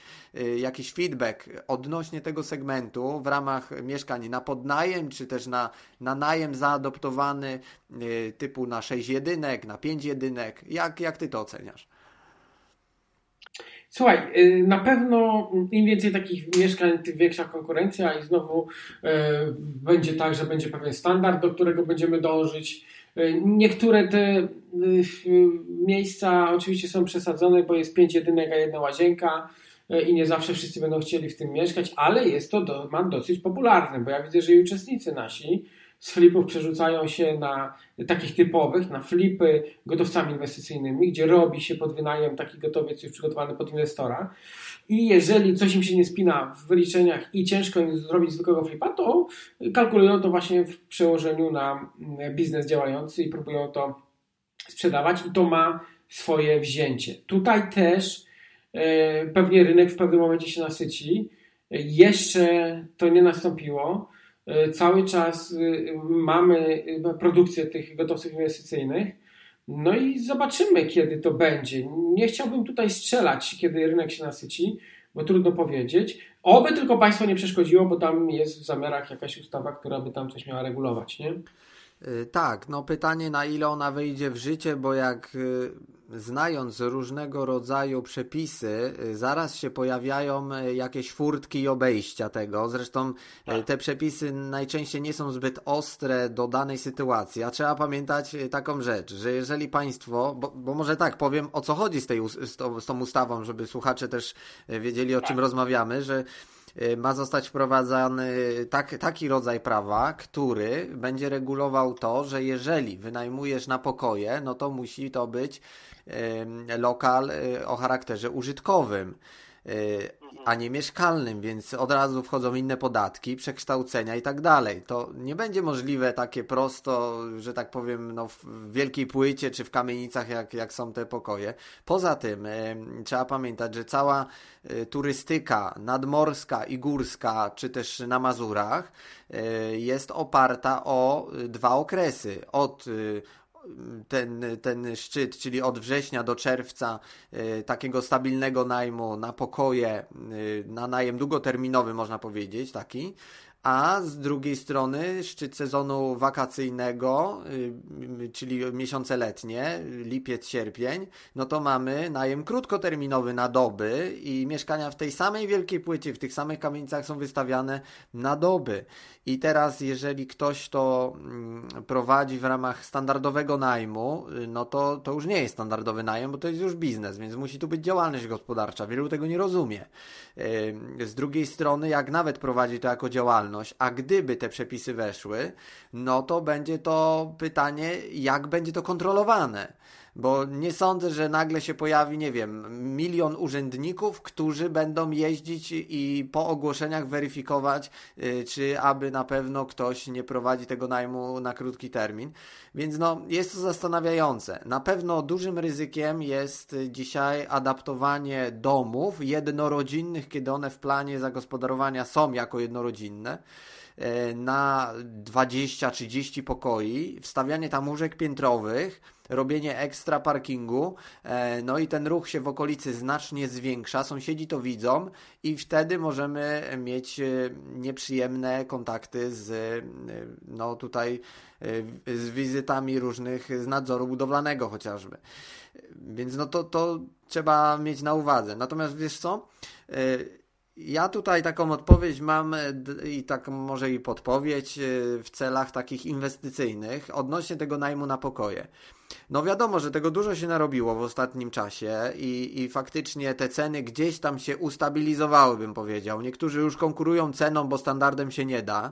jakiś feedback odnośnie tego segmentu w ramach mieszkań na podnajem, czy też na, na najem zaadoptowany typu na 6 jedynek, na 5 jedynek. Jak, jak Ty to oceniasz? Słuchaj, y, na pewno im więcej takich mieszkań, tym większa konkurencja i znowu y, będzie tak, że będzie pewien standard, do którego będziemy dążyć. Y, niektóre te miejsca oczywiście są przesadzone, bo jest pięć jedynek, a jedna łazienka i nie zawsze wszyscy będą chcieli w tym mieszkać, ale jest to do, dosyć popularne, bo ja widzę, że i uczestnicy nasi z flipów przerzucają się na takich typowych, na flipy gotowcami inwestycyjnymi, gdzie robi się pod wynajem taki gotowiec już przygotowany pod inwestora. I jeżeli coś im się nie spina w wyliczeniach i ciężko im zrobić zwykłego flipa, to kalkulują to właśnie w przełożeniu na biznes działający i próbują to sprzedawać i to ma swoje wzięcie. Tutaj też e, pewnie rynek w pewnym momencie się nasyci. Jeszcze to nie nastąpiło E, cały czas y, mamy y, produkcję tych gotowców inwestycyjnych. No i zobaczymy, kiedy to będzie. Nie chciałbym tutaj strzelać, kiedy rynek się nasyci, bo trudno powiedzieć. Oby tylko państwo nie przeszkodziło, bo tam jest w zamiarach jakaś ustawa, która by tam coś miała regulować, nie? Y, tak, no pytanie na ile ona wyjdzie w życie, bo jak znając różnego rodzaju przepisy, y, zaraz się pojawiają y, jakieś furtki i obejścia tego. Zresztą y, tak. te przepisy najczęściej nie są zbyt ostre do danej sytuacji, a trzeba pamiętać taką rzecz, że jeżeli państwo, bo, bo może tak powiem o co chodzi z, tej, z, tą, z tą ustawą, żeby słuchacze też wiedzieli o czym tak. rozmawiamy, że ma zostać wprowadzany tak, taki rodzaj prawa, który będzie regulował to, że jeżeli wynajmujesz na pokoje, no to musi to być lokal y, o charakterze użytkowym. Y, a nie mieszkalnym, więc od razu wchodzą inne podatki, przekształcenia i tak dalej. To nie będzie możliwe takie prosto, że tak powiem, no, w wielkiej płycie czy w kamienicach, jak, jak są te pokoje. Poza tym trzeba pamiętać, że cała y, turystyka nadmorska i górska, czy też na Mazurach, jest oparta o dwa okresy. Od ten, ten szczyt, czyli od września do czerwca, y, takiego stabilnego najmu na pokoje, y, na najem długoterminowy, można powiedzieć, taki, a z drugiej strony szczyt sezonu wakacyjnego, y, czyli miesiące letnie, lipiec, sierpień, no to mamy najem krótkoterminowy na doby i mieszkania w tej samej wielkiej płycie, w tych samych kamienicach są wystawiane na doby. I teraz, jeżeli ktoś to mm, prowadzi w ramach standardowego najmu, y, no to, to już nie jest standardowy najem, bo to jest już biznes, więc musi tu być działalność gospodarcza. Wielu tego nie rozumie. Z drugiej strony, jak nawet prowadzi to jako działalność, a gdyby te przepisy weszły, no to będzie to pytanie, jak będzie to kontrolowane Bo nie sądzę, że nagle się pojawi, nie wiem, milion urzędników, którzy będą jeździć i po ogłoszeniach weryfikować, y, czy aby na pewno ktoś nie prowadzi tego najmu na krótki termin. Więc no, jest to zastanawiające. Na pewno dużym ryzykiem jest dzisiaj adaptowanie domów jednorodzinnych, kiedy one w planie zagospodarowania są jako jednorodzinne. E, na 20-30 pokoi, wstawianie tam łóżek piętrowych, robienie ekstra parkingu, e, no i ten ruch się w okolicy znacznie zwiększa, sąsiedzi to widzą i wtedy możemy mieć e, nieprzyjemne kontakty z, no tutaj, z wizytami różnych z nadzoru budowlanego chociażby. Więc no to, to trzeba mieć na uwadze. Natomiast wiesz co? Ja tutaj taką odpowiedź mam e, i tak może i podpowiedź e, w celach takich inwestycyjnych odnośnie tego najmu na pokoje. No wiadomo, że tego dużo się narobiło w ostatnim czasie i, i faktycznie te ceny gdzieś tam się ustabilizowały, bym powiedział. Niektórzy już konkurują ceną, bo standardem się nie da.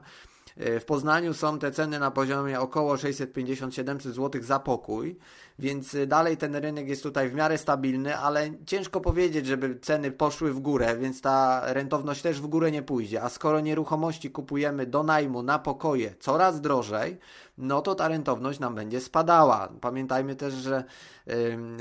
W Poznaniu są te ceny na poziomie około 650-700 zł za pokój, więc e, dalej ten rynek jest tutaj w miarę stabilny, ale ciężko powiedzieć, żeby ceny poszły w górę, więc ta rentowność też w górę nie pójdzie. A skoro nieruchomości kupujemy do najmu na pokoje coraz drożej, no to ta rentowność nam będzie spadała. Pamiętajmy też, że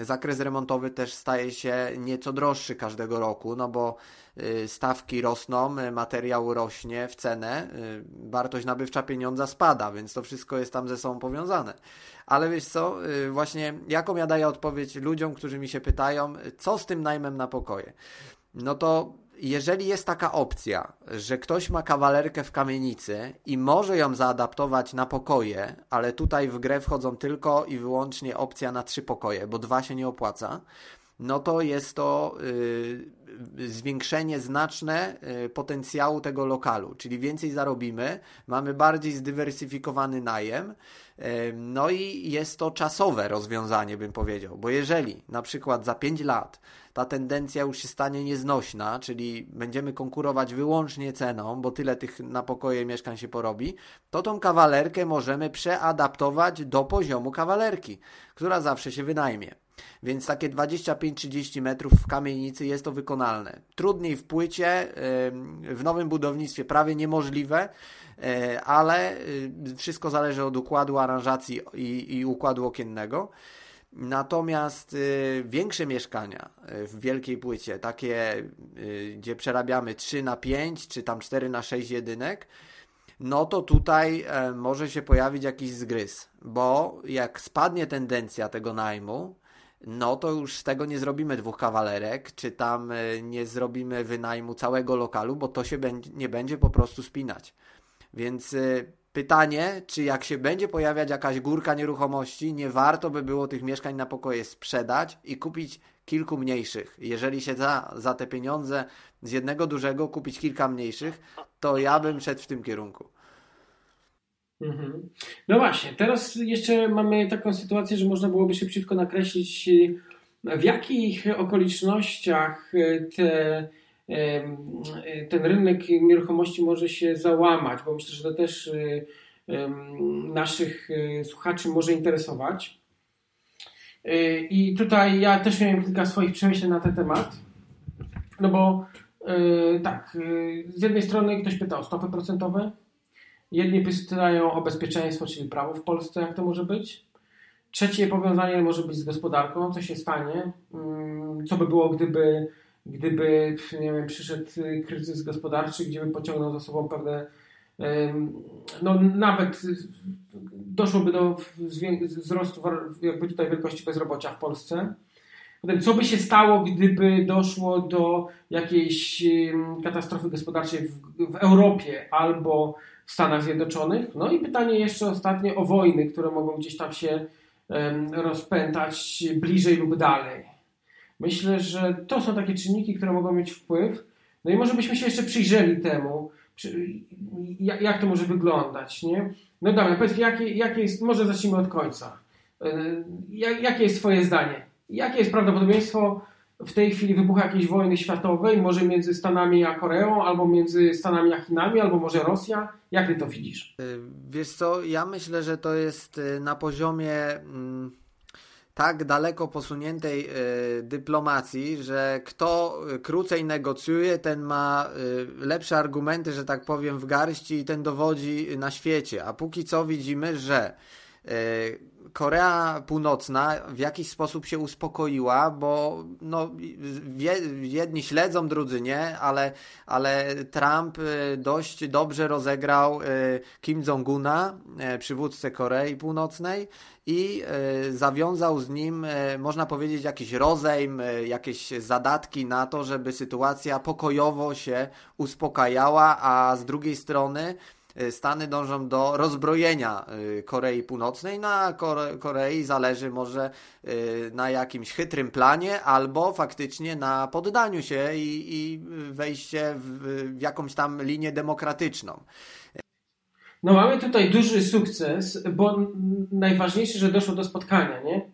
y, zakres remontowy też staje się nieco droższy każdego roku, no bo y, stawki rosną, y, materiał rośnie w cenę, y, wartość nabywcza pieniądza spada, więc to wszystko jest tam ze sobą powiązane. Ale wiesz co, y, właśnie jaką ja daję odpowiedź ludziom, którzy mi się pytają, co z tym najmem na pokoje? No to jeżeli jest taka opcja, że ktoś ma kawalerkę w kamienicy i może ją zaadaptować na pokoje, ale tutaj w grę wchodzą tylko i wyłącznie opcja na trzy pokoje, bo dwa się nie opłaca, no to jest to y, zwiększenie znaczne y, potencjału tego lokalu, czyli więcej zarobimy, mamy bardziej zdywersyfikowany najem, no i jest to czasowe rozwiązanie, bym powiedział, bo jeżeli na przykład za 5 lat ta tendencja już się stanie nieznośna, czyli będziemy konkurować wyłącznie ceną, bo tyle tych na pokoje mieszkań się porobi, to tą kawalerkę możemy przeadaptować do poziomu kawalerki, która zawsze się wynajmie. Więc takie 25-30 metrów w kamienicy jest to wykonalne. Trudniej w płycie, w nowym budownictwie prawie niemożliwe, e, ale y, wszystko zależy od układu aranżacji i, i układu okiennego. Natomiast y, większe mieszkania y, w wielkiej płycie, takie y, gdzie przerabiamy 3 na 5 czy tam 4 na 6 jedynek, no to tutaj e, może się pojawić jakiś zgryz, bo jak spadnie tendencja tego najmu, no to już z tego nie zrobimy dwóch kawalerek, czy tam e, nie zrobimy wynajmu całego lokalu, bo to się nie będzie po prostu spinać. Więc e, Pytanie, czy jak się będzie pojawiać jakaś górka nieruchomości, nie warto by było tych mieszkań na pokoje sprzedać i kupić kilku mniejszych. Jeżeli się da za te pieniądze z jednego dużego kupić kilka mniejszych, to ja bym szedł w tym kierunku. Mhm. No właśnie, teraz jeszcze mamy taką sytuację, że można byłoby szybciutko nakreślić, w jakich okolicznościach te ten rynek nieruchomości może się załamać, bo myślę, że to też naszych słuchaczy może interesować. I tutaj ja też miałem kilka swoich przemyśleń na ten temat. No bo tak, z jednej strony ktoś pyta o stopy procentowe, jedni pytają o bezpieczeństwo, czyli prawo w Polsce, jak to może być. Trzecie powiązanie może być z gospodarką, co się stanie, mm, co by było, gdyby gdyby nie wiem, przyszedł kryzys gospodarczy, gdzie by pociągnął za sobą pewne no nawet doszłoby do wzrostu jakby tutaj wielkości bezrobocia w Polsce. Potem, co by się stało, gdyby doszło do jakiejś katastrofy gospodarczej w, w Europie albo Stanach Zjednoczonych? No i pytanie jeszcze ostatnie o wojny, które mogą gdzieś tam się rozpętać bliżej lub dalej. Myślę, że to są takie czynniki, które mogą mieć wpływ. No i może byśmy się jeszcze przyjrzeli temu, jak to może wyglądać, nie? No dobra, powiedz, jakie, jakie jest, może zacznijmy od końca. E, jakie jest Twoje zdanie? Jakie jest prawdopodobieństwo w tej chwili wybuchu jakiejś wojny światowej, może między Stanami a Koreą, albo między Stanami a Chinami, albo może Rosja? Jak Ty to widzisz? E, wiesz co, ja myślę, że to jest e, na poziomie... Mm tak daleko posuniętej y, dyplomacji, że kto krócej negocjuje, ten ma y, lepsze argumenty, że tak powiem, w garści i ten dowodzi na świecie. A póki co widzimy, że Korea Północna w jakiś sposób się uspokoiła, bo no, jedni śledzą, drudzy nie, ale, ale Trump y, dość dobrze rozegrał y, Kim Jong-una, przywódcę Korei Północnej i zawiązał z nim, można powiedzieć, jakiś rozejm, jakieś zadatki na to, żeby sytuacja pokojowo się uspokajała, a z drugiej strony Stany dążą do rozbrojenia y, Korei Północnej. Na Kore Korei zależy może y, na jakimś chytrym planie albo faktycznie na poddaniu się i, i wejście w, w jakąś tam linię demokratyczną. No mamy tutaj duży sukces, bo najważniejsze, że doszło do spotkania, nie?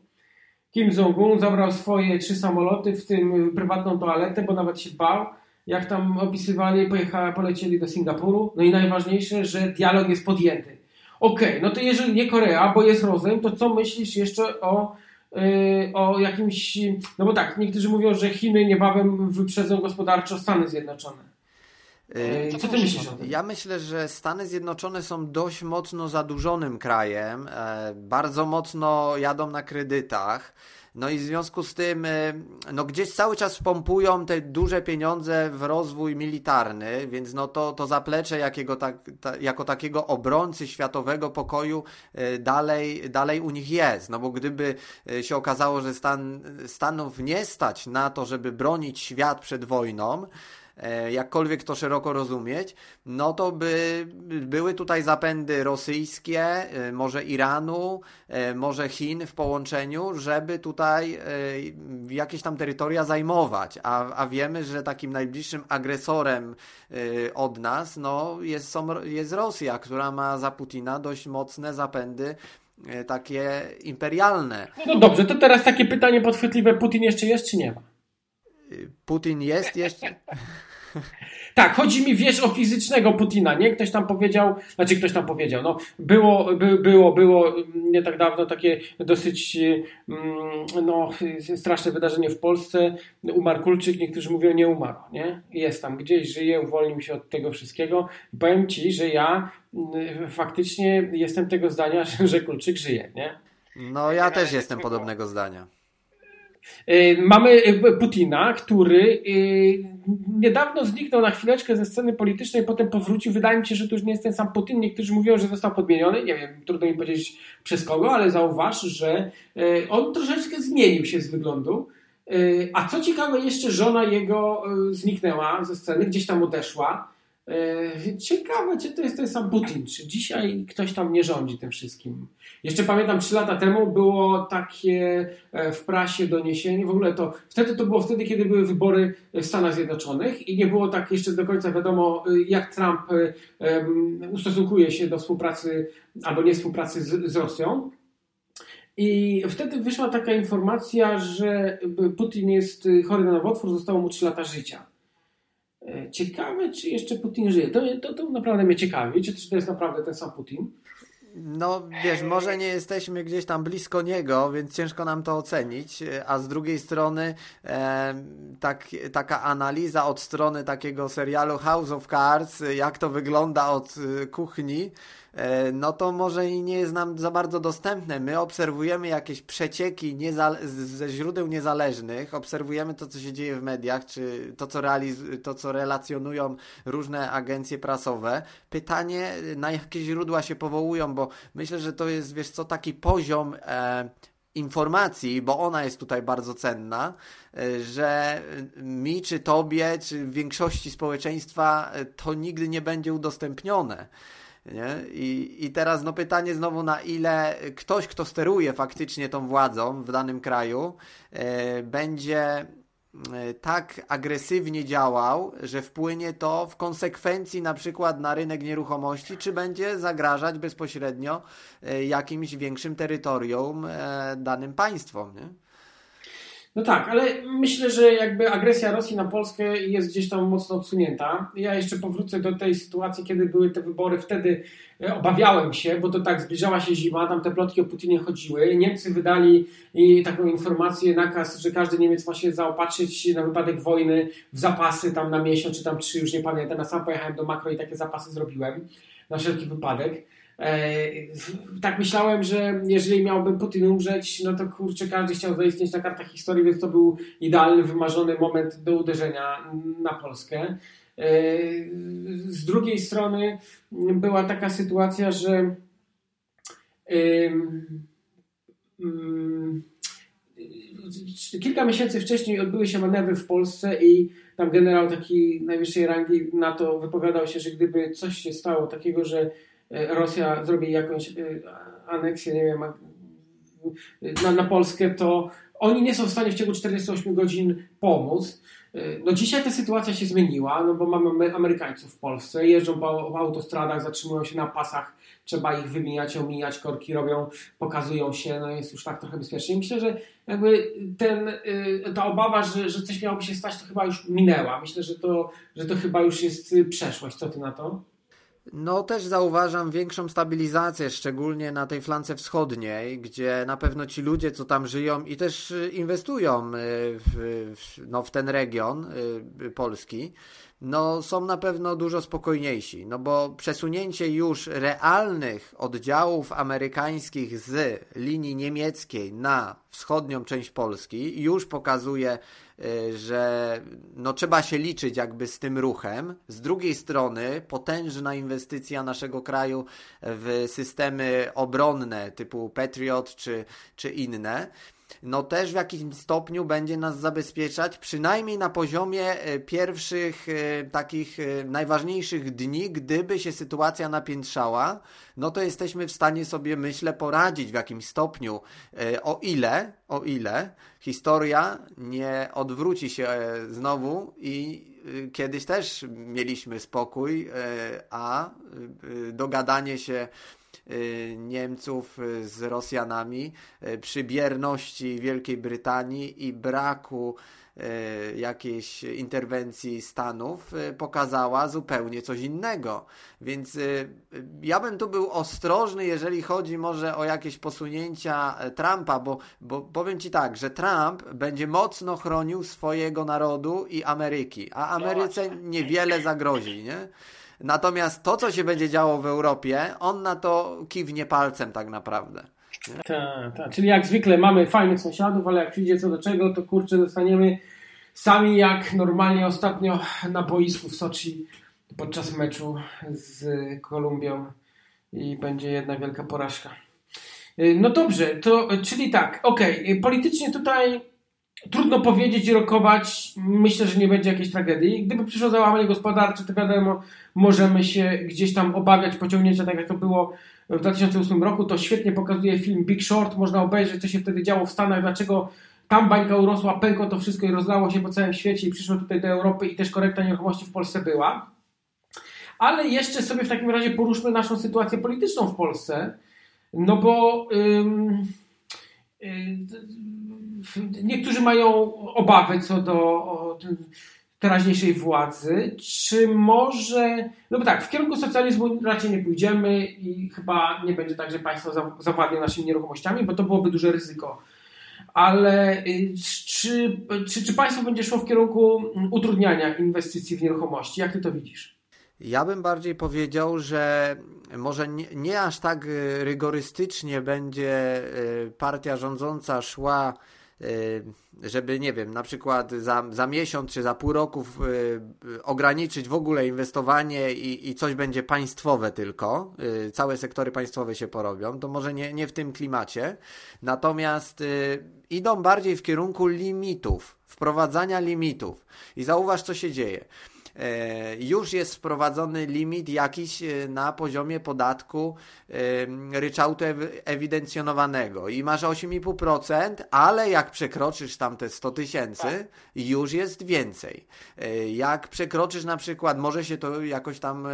Kim Jong-un zabrał swoje trzy samoloty, w tym prywatną toaletę, bo nawet się bał jak tam opisywali, pojechali, polecieli do Singapuru. No i najważniejsze, że dialog jest podjęty. Okej, okay, no to jeżeli nie Korea, bo jest rozejm, to co myślisz jeszcze o, yy, o jakimś... No bo tak, niektórzy mówią, że Chiny niebawem wyprzedzą gospodarczo Stany Zjednoczone. Yy, co ty myślisz o tym? Ja myślę, że Stany Zjednoczone są dość mocno zadłużonym krajem, e, bardzo mocno jadą na kredytach. No i w związku z tym, e, no gdzieś cały czas pompują te duże pieniądze w rozwój militarny, więc no to, to zaplecze jakiego tak, ta, jako takiego obrońcy światowego pokoju e, dalej, dalej u nich jest. No bo gdyby e, się okazało, że Stan, Stanów nie stać na to, żeby bronić świat przed wojną, jakkolwiek to szeroko rozumieć, no to by były tutaj zapędy rosyjskie, e, może Iranu, e, może Chin w połączeniu, żeby tutaj jakieś tam terytoria zajmować, a, a wiemy, że takim najbliższym agresorem od nas no, jest, są, jest Rosja, która ma za Putina dość mocne zapędy takie imperialne. No dobrze, to teraz takie pytanie podchwytliwe, Putin jeszcze jest czy nie ma? Putin jest jeszcze. Tak, chodzi mi, wiesz, o fizycznego Putina, nie? Ktoś tam powiedział, znaczy ktoś tam powiedział, no było, by, było, było nie tak dawno takie dosyć mm, no, straszne wydarzenie w Polsce. Umarł Kulczyk, niektórzy mówią nie umarł, nie? Jest tam gdzieś, żyje, uwolnił się od tego wszystkiego. I powiem Ci, że ja mm, faktycznie jestem tego zdania, że Kulczyk żyje, nie? No ja też jestem podobnego zdania. Y, mamy y, Putina, który y, niedawno zniknął na chwileczkę ze sceny politycznej, potem powrócił. Wydaje mi się, że to już nie jest ten sam Putin. Niektórzy mówią, że został podmieniony. Nie wiem, trudno mi powiedzieć przez kogo, ale zauważ, że on troszeczkę zmienił się z wyglądu. A co ciekawe, jeszcze żona jego zniknęła ze sceny, gdzieś tam odeszła. E, ciekawe, czy to jest ten sam Putin, czy dzisiaj ktoś tam nie rządzi tym wszystkim. Jeszcze pamiętam, trzy lata temu było takie e, w prasie doniesienie, w ogóle to, wtedy to było wtedy, kiedy były wybory w Stanach Zjednoczonych i nie było tak jeszcze do końca wiadomo, e, jak Trump ustosunkuje się do współpracy albo nie współpracy z, z Rosją. I wtedy wyszła taka informacja, że Putin jest chory na nowotwór, zostało mu 3 lata życia. E, ciekawe, czy jeszcze Putin żyje. To, to, to naprawdę mnie ciekawi. Czy, czy to jest naprawdę ten sam Putin? No wiesz, może nie jesteśmy gdzieś tam blisko niego, więc ciężko nam to ocenić, a z drugiej strony e, tak, taka analiza od strony takiego serialu House of Cards, jak to wygląda od e, kuchni, no to może i nie jest nam za bardzo dostępne. My obserwujemy jakieś przecieki ze źródeł niezależnych, obserwujemy to, co się dzieje w mediach, czy to, co, realiz- to, co relacjonują różne agencje prasowe. Pytanie, na jakie źródła się powołują, bo myślę, że to jest, wiesz co, taki poziom e, informacji, bo ona jest tutaj bardzo cenna, e, że mi, czy tobie, czy większości społeczeństwa e, to nigdy nie będzie udostępnione. Nie? I, I teraz no pytanie znowu, na ile ktoś, kto steruje faktycznie tą władzą w danym kraju, e, będzie e, tak agresywnie działał, że wpłynie to w konsekwencji na przykład na rynek nieruchomości, czy będzie zagrażać bezpośrednio e, jakimś większym terytorium danym państwom. Nie? No tak, ale myślę, że jakby agresja Rosji na Polskę jest gdzieś tam mocno odsunięta. Ja jeszcze powrócę do tej sytuacji, kiedy były te wybory. Wtedy e, obawiałem się, bo to tak zbliżała się zima, tam te plotki o Putinie chodziły. Niemcy wydali taką informację, nakaz, że każdy Niemiec ma się zaopatrzyć na wypadek wojny w zapasy tam na miesiąc, czy tam trzy, już nie pamiętam. Ja sam pojechałem do makro i takie zapasy zrobiłem na wszelki wypadek. E, tak myślałem, że jeżeli miałby Putin umrzeć, no to kurczę, każdy chciał zaistnieć na kartach historii, więc to był idealny, wymarzony moment do uderzenia na Polskę. E, z drugiej strony była taka sytuacja, że mm, kilka miesięcy wcześniej odbyły się manewry w Polsce i tam generał taki najwyższej rangi na to wypowiadał się, że gdyby coś się stało takiego, że Rosja zrobi jakąś e, aneksję, nie wiem, na, na Polskę, to oni nie są w stanie w ciągu 48 godzin pomóc. E, no dzisiaj ta sytuacja się zmieniła, no bo mamy Amerykańców w Polsce, jeżdżą po, po autostradach, zatrzymują się na pasach, trzeba ich wymijać, omijać, korki robią, pokazują się, no jest już tak trochę bezpiecznie. Myślę, że jakby ten, ta obawa, że, że coś miałoby się stać, to chyba już minęła. Myślę, że to, że to chyba już jest przeszłość. Co ty na to? No też zauważam większą stabilizację, szczególnie na tej flance wschodniej, gdzie na pewno ci ludzie, co tam żyją i też y, inwestują y, w, no, w ten region y, Polski, no są na pewno dużo spokojniejsi, no bo przesunięcie już realnych oddziałów amerykańskich z linii niemieckiej na wschodnią część Polski już pokazuje że no, trzeba się liczyć jakby z tym ruchem. Z drugiej strony potężna inwestycja naszego kraju w systemy obronne typu Patriot czy, czy inne no też w jakimś stopniu będzie nas zabezpieczać, przynajmniej na poziomie e, pierwszych e, takich e, najważniejszych dni, gdyby się sytuacja napiętrzała, no to jesteśmy w stanie sobie, myślę, poradzić w jakimś stopniu, o ile, o ile historia nie odwróci się znowu i kiedyś też mieliśmy spokój, a dogadanie się Niemców y, z Rosjanami, y, przy bierności Wielkiej Brytanii i braku jakiejś interwencji Stanów pokazała zupełnie coś innego. Więc ja bym tu był ostrożny, jeżeli chodzi może o jakieś posunięcia Trumpa, bo, bo powiem Ci tak, że Trump będzie mocno chronił swojego narodu i Ameryki, a Ameryce niewiele zagrozi, nie? Natomiast to, co się będzie działo w Europie, on na to kiwnie palcem tak naprawdę. Tak, tak. Czyli jak zwykle mamy fajnych sąsiadów, ale jak przyjdzie co do czego, to kurczę zostaniemy sami jak normalnie ostatnio na boisku w Soczi podczas meczu z Kolumbią i będzie jedna wielka porażka. No dobrze, to czyli tak, okej, okay. politycznie tutaj Trudno powiedzieć i rokować. Myślę, że nie będzie jakiejś tragedii. Gdyby przyszło załamanie gospodarcze, to wiadomo, możemy się gdzieś tam obawiać pociągnięcia, tak jak to było w 2008 roku. To świetnie pokazuje film Big Short. Można obejrzeć, co się wtedy działo w Stanach, dlaczego tam bańka urosła, pękło to wszystko i rozlało się po całym świecie i przyszło tutaj do Europy i też korekta nieruchomości w Polsce była. Ale jeszcze sobie w takim razie poruszmy naszą sytuację polityczną w Polsce. No bo. Ym, niektórzy mają obawy co do teraźniejszej władzy. Czy może. No bo tak, w kierunku socjalizmu raczej nie pójdziemy i chyba nie będzie tak, że państwo zawładnie naszymi nieruchomościami, bo to byłoby duże ryzyko. Ale y, czy, czy, czy państwo będzie szło w kierunku utrudniania inwestycji w nieruchomości? Jak ty to widzisz? Ja bym bardziej powiedział, że może nie, nie, aż tak rygorystycznie będzie y, partia rządząca szła Y, żeby, nie wiem, na przykład za, za miesiąc czy za pół roku y, ograniczyć w ogóle inwestowanie i, i coś będzie państwowe tylko, y, całe sektory państwowe się porobią, to może nie, nie w tym klimacie. Natomiast idą bardziej w kierunku limitów, wprowadzania limitów. I zauważ, co się dzieje. E, już jest wprowadzony limit jakiś e, na poziomie podatku e, ryczałtu ewidencjonowanego i masz 8,5%, ale jak przekroczysz tam te 100 tysięcy, już jest więcej. Jak przekroczysz na przykład, może się to jakoś tam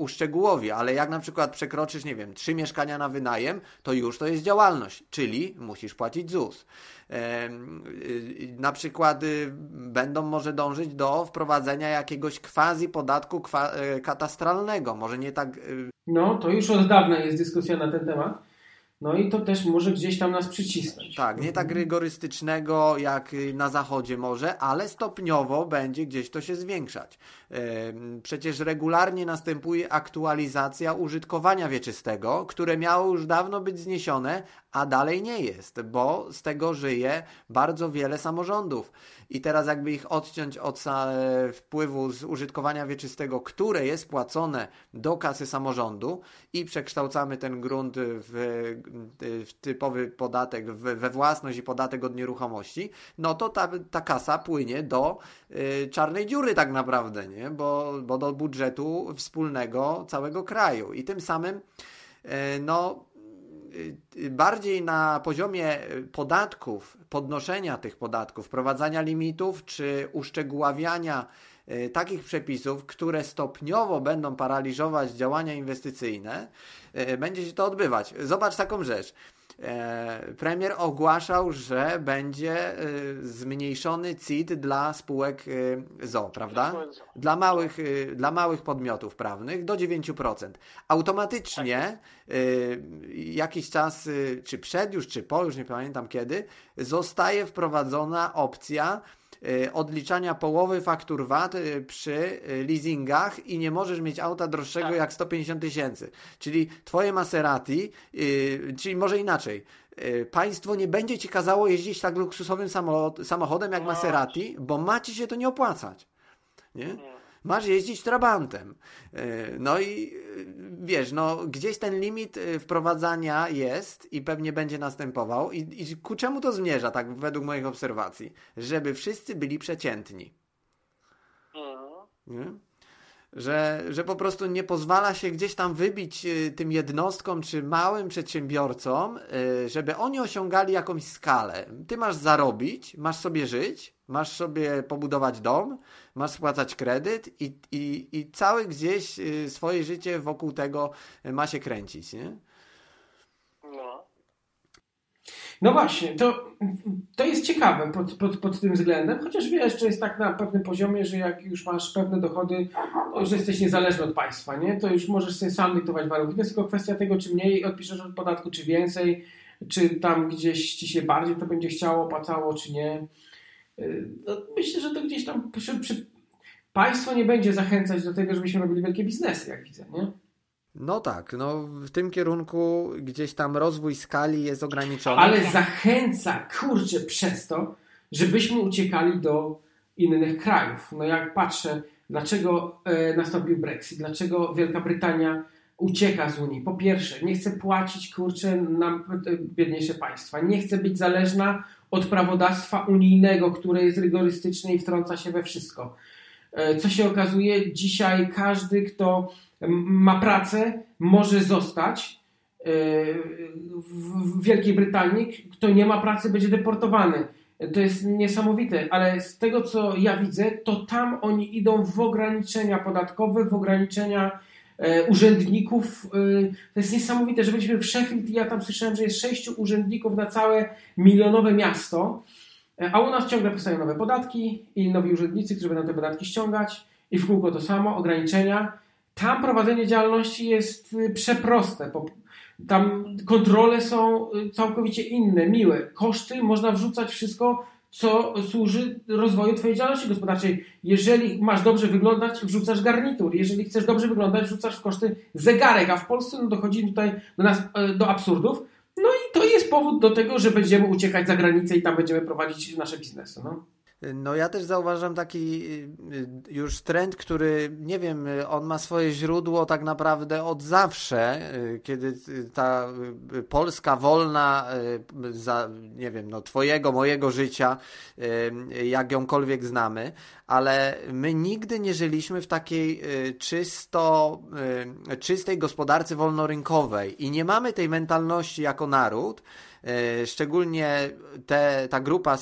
uszczegółowi, ale jak na przykład przekroczysz, nie wiem, trzy mieszkania na wynajem, to już to jest działalność, czyli musisz płacić ZUS. Y, na przykład y, będą może dążyć do wprowadzenia jakiegoś quasi podatku e, katastralnego. Może nie tak. Y, no, to już od dawna jest dyskusja na ten temat. No i to też może gdzieś tam nas przycisnąć. Tak, nie tak rygorystycznego jak na zachodzie może, ale stopniowo będzie gdzieś to się zwiększać. Przecież regularnie następuje aktualizacja użytkowania wieczystego, które miało już dawno być zniesione, a dalej nie jest, bo z tego żyje bardzo wiele samorządów. I teraz jakby ich odciąć od wpływu z użytkowania wieczystego, które jest płacone do kasy samorządu i przekształcamy ten grunt w, w typowy podatek, w, we własność i podatek od nieruchomości, no to ta, ta kasa płynie do y, czarnej dziury tak naprawdę, nie? Bo, bo do budżetu wspólnego całego kraju. I tym samym y, no bardziej na poziomie podatków, podnoszenia tych podatków, wprowadzania limitów czy uszczegóławiania y, takich przepisów, które stopniowo będą paraliżować działania inwestycyjne, y, będzie się to odbywać. Zobacz taką rzecz. E, premier ogłaszał, że będzie e, zmniejszony CIT dla spółek e, ZO, prawda? Dla małych, dla małych podmiotów prawnych do 9%. Automatycznie tak jakiś czas, czy przed już, czy po, już nie pamiętam kiedy, zostaje wprowadzona opcja odliczania połowy faktur VAT y, przy y, leasingach i nie możesz mieć auta droższego tak. jak 150 tysięcy. Czyli twoje Maserati, czyli może inaczej, państwo nie będzie ci kazało jeździć tak luksusowym samochodem jak no. Maserati, bo ma ci się to nie opłacać. Nie? Masz jeździć trabantem. E, no i e, wiesz, no gdzieś ten limit e, wprowadzania jest i pewnie będzie następował. I, i ku czemu to zmierza, tak według moich obserwacji? Żeby wszyscy byli przeciętni. Mhm. Nie? że, że po prostu nie pozwala się gdzieś tam wybić tym jednostkom czy małym przedsiębiorcom, żeby oni osiągali jakąś skalę. Ty masz zarobić, masz sobie żyć, masz sobie pobudować dom, masz spłacać kredyt i, i, i całe gdzieś y, swoje życie wokół tego ma się kręcić, nie? No. No właśnie, to, to jest ciekawe pod, pod, pod tym względem, chociaż wiesz, to jest tak na pewnym poziomie, że jak już masz pewne dochody, to już jesteś niezależny od państwa, nie? To już możesz sobie sam dyktować warunki. To jest tylko kwestia tego, czy mniej odpiszesz od podatku, czy więcej, czy tam gdzieś ci się bardziej to będzie chciało, opłacało, czy nie. No, myślę, że to gdzieś tam przy, przy... państwo nie będzie zachęcać do tego, żebyśmy robili wielkie biznesy, jak widzę, nie? No tak, no w tym kierunku gdzieś tam rozwój skali jest ograniczony. Ale zachęca, kurczę, przez to, żebyśmy uciekali do innych krajów. No jak patrzę, dlaczego e, nastąpił Brexit, dlaczego Wielka Brytania ucieka z Unii. Po pierwsze, nie chce płacić, kurczę, na biedniejsze państwa. Nie chce być zależna od prawodawstwa unijnego, które jest rygorystyczne i wtrąca się we wszystko. E, co się okazuje, dzisiaj każdy, kto ma pracę, może zostać e, w Wielkiej Brytanii. Kto nie ma pracy, będzie deportowany. To jest niesamowite, ale z tego co ja widzę, to tam oni idą w ograniczenia podatkowe, w ograniczenia E, urzędników. E, to jest niesamowite, że byliśmy w Sheffield i ja tam słyszałem, że jest sześciu urzędników na całe milionowe miasto, e, a u nas ciągle powstają nowe podatki i nowi urzędnicy, którzy będą te podatki ściągać i w kółko to samo, ograniczenia. Tam prowadzenie działalności jest przeproste. Tam kontrole są całkowicie inne, miłe. Koszty można wrzucać wszystko co służy rozwoju Twojej działalności gospodarczej. Jeżeli masz dobrze wyglądać, wrzucasz garnitur. Jeżeli chcesz dobrze wyglądać, wrzucasz w koszty zegarek, a w Polsce no, dochodzi tutaj do nas e, do absurdów. No i to jest powód do tego, że będziemy uciekać za granicę i tam będziemy prowadzić nasze biznesy. No. No ja też zauważam taki y, y, już trend, który nie wiem, on ma swoje źródło tak naprawdę od zawsze, y, kiedy ta Polska wolna za, nie wiem, no twojego, mojego życia, jak jąkolwiek znamy, ale my nigdy nie żyliśmy w takiej czysto, czystej gospodarce wolnorynkowej i nie mamy tej mentalności jako naród, szczególnie te, ta grupa,